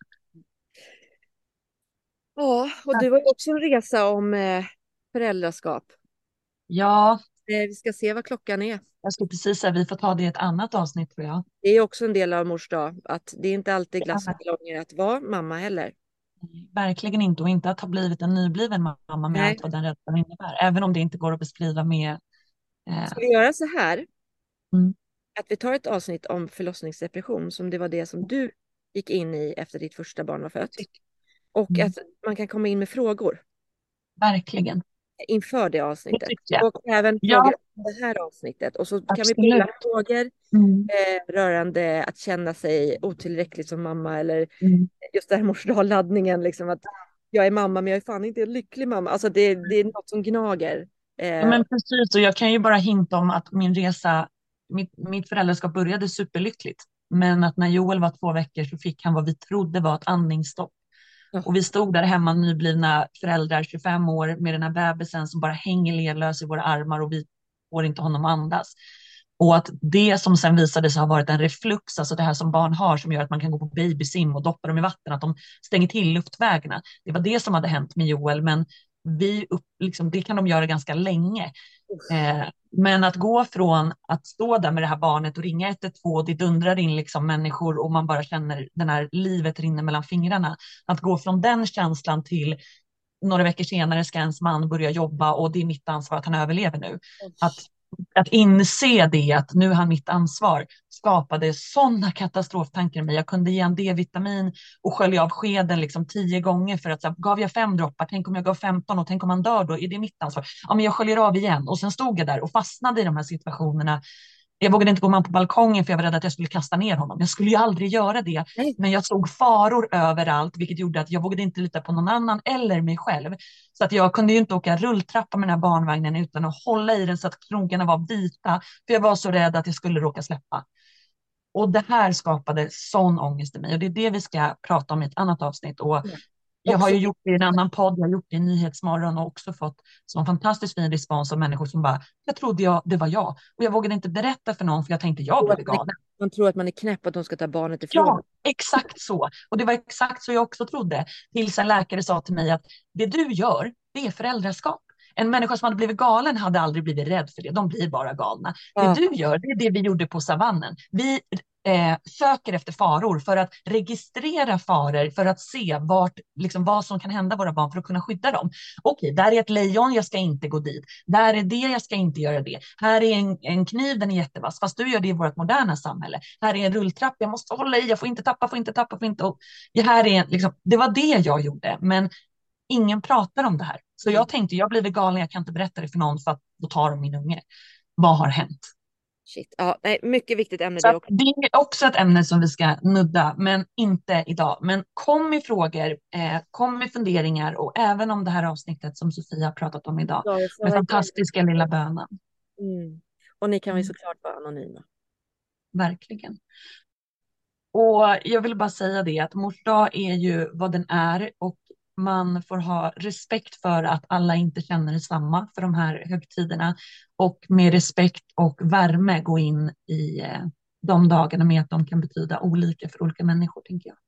[SPEAKER 1] Ja, och det var också en resa om eh, föräldraskap.
[SPEAKER 2] Ja.
[SPEAKER 1] Eh, vi ska se vad klockan är.
[SPEAKER 2] Jag skulle precis säga, vi får ta det i ett annat avsnitt tror jag.
[SPEAKER 1] Det är också en del av mors dag, att det är inte alltid glass och ballonger att vara mamma heller.
[SPEAKER 2] verkligen inte, och inte att ha blivit en nybliven mamma med Nej. allt vad den rädslan innebär. Även om det inte går att beskriva med...
[SPEAKER 1] Eh... Ska vi göra så här? Mm att vi tar ett avsnitt om förlossningsdepression som det var det som du gick in i efter ditt första barn var fött. Och mm. att man kan komma in med frågor.
[SPEAKER 2] Verkligen.
[SPEAKER 1] Inför det avsnittet. Det och även frågor ja. om det här avsnittet. Och så Absolut. kan vi ställa frågor mm. eh, rörande att känna sig otillräcklig som mamma eller mm. just det här morsdalladdningen. Liksom att jag är mamma men jag är fan inte en lycklig mamma. Alltså det, det är något som gnager.
[SPEAKER 2] Eh. Ja, men precis och jag kan ju bara hinta om att min resa mitt, mitt föräldraskap började superlyckligt. Men att när Joel var två veckor så fick han vad vi trodde var ett andningsstopp. Mm. Och vi stod där hemma nyblivna föräldrar, 25 år, med den här bebisen som bara hänger ledlös i våra armar och vi får inte honom att andas. Och att det som sen visade sig ha varit en reflux, alltså det här som barn har som gör att man kan gå på babysim och doppa dem i vatten, att de stänger till luftvägarna. Det var det som hade hänt med Joel, men vi upp, liksom, det kan de göra ganska länge. Eh, men att gå från att stå där med det här barnet och ringa 112, det dundrar in liksom människor och man bara känner den här livet rinner mellan fingrarna. Att gå från den känslan till några veckor senare ska ens man börja jobba och det är mitt ansvar att han överlever nu. Att att inse det, att nu har han mitt ansvar, skapade sådana katastroftankar i mig. Jag kunde ge en D-vitamin och skölja av skeden liksom tio gånger för att så, gav jag fem droppar, tänk om jag gav 15 och tänk om han dör då, är det mitt ansvar? Ja, men jag sköljer av igen och sen stod jag där och fastnade i de här situationerna jag vågade inte gå med på balkongen för jag var rädd att jag skulle kasta ner honom. Jag skulle ju aldrig göra det, men jag såg faror överallt, vilket gjorde att jag vågade inte lita på någon annan eller mig själv. Så att jag kunde ju inte åka rulltrappa med den här barnvagnen utan att hålla i den så att krokarna var vita, för jag var så rädd att jag skulle råka släppa. Och det här skapade sån ångest i mig och det är det vi ska prata om i ett annat avsnitt. Och jag har ju gjort det i en annan podd, jag har gjort det i Nyhetsmorgon och också fått sån fantastiskt fin respons av människor som bara, jag trodde jag, det var jag. Och jag vågade inte berätta för någon för jag tänkte jag blev galen.
[SPEAKER 1] Man tror att man är knäpp att de ska ta barnet ifrån.
[SPEAKER 2] Ja, exakt så. Och det var exakt så jag också trodde. Tills en läkare sa till mig att det du gör, det är föräldraskap. En människa som hade blivit galen hade aldrig blivit rädd för det. De blir bara galna. Ja. Det du gör, det är det vi gjorde på savannen. Vi eh, söker efter faror för att registrera faror för att se vart, liksom, vad som kan hända våra barn för att kunna skydda dem. Okej, där är ett lejon, jag ska inte gå dit. Där är det, jag ska inte göra det. Här är en, en kniv, den är jättevass, fast du gör det i vårt moderna samhälle. Här är en rulltrapp, jag måste hålla i, jag får inte tappa, får inte tappa, får inte... Och, här är, liksom, det var det jag gjorde, men ingen pratar om det här. Så jag tänkte, jag blir galen, jag kan inte berätta det för någon för att då tar de min unge. Vad har hänt?
[SPEAKER 1] Shit. Ja, nej, mycket viktigt ämne. Det, också.
[SPEAKER 2] det är också ett ämne som vi ska nudda, men inte idag. Men kom med frågor, eh, kom med funderingar och även om det här avsnittet som Sofia har pratat om idag. Ja, med fantastiska lilla bönen.
[SPEAKER 1] Mm. Och ni kan ju mm. såklart vara anonyma.
[SPEAKER 2] Verkligen. Och jag vill bara säga det att mors dag är ju vad den är och man får ha respekt för att alla inte känner detsamma för de här högtiderna och med respekt och värme gå in i, eh, de dagarna med att de kan betyda olika för olika människor, tänker jag.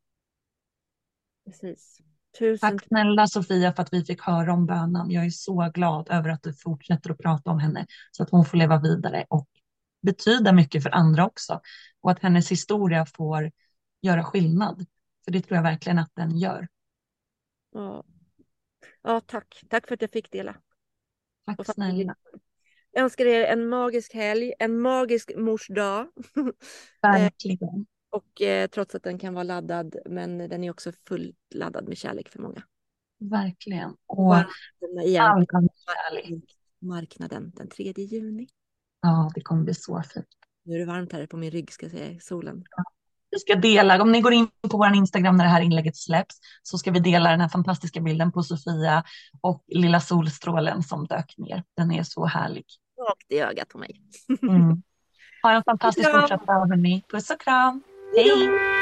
[SPEAKER 1] Precis.
[SPEAKER 2] Tusen Tack snälla Sofia för att vi fick höra om bönan. Jag är så glad över att du fortsätter att prata om henne så att hon får leva vidare och betyda mycket för andra också. Och att hennes historia får göra skillnad. För det tror jag verkligen att den gör.
[SPEAKER 1] Ja, ja tack. Tack för att jag fick dela.
[SPEAKER 2] Tack snälla.
[SPEAKER 1] Jag önskar er en magisk helg, en magisk mors dag.
[SPEAKER 2] Verkligen.
[SPEAKER 1] Och eh, trots att den kan vara laddad, men den är också fullt laddad med kärlek för många.
[SPEAKER 2] Verkligen. Och all
[SPEAKER 1] kärlek. Marknaden den 3 juni.
[SPEAKER 2] Ja, det kommer bli så fint.
[SPEAKER 1] Nu är det varmt här på min rygg ska jag säga, solen. Ja.
[SPEAKER 2] Vi ska dela, om ni går in på vår Instagram när det här inlägget släpps så ska vi dela den här fantastiska bilden på Sofia och lilla solstrålen som dök ner. Den är så härlig.
[SPEAKER 1] Rakt i ögat på mig.
[SPEAKER 2] Mm. Ha en fantastisk fortsatt dag hörni. Puss och kram. Hej!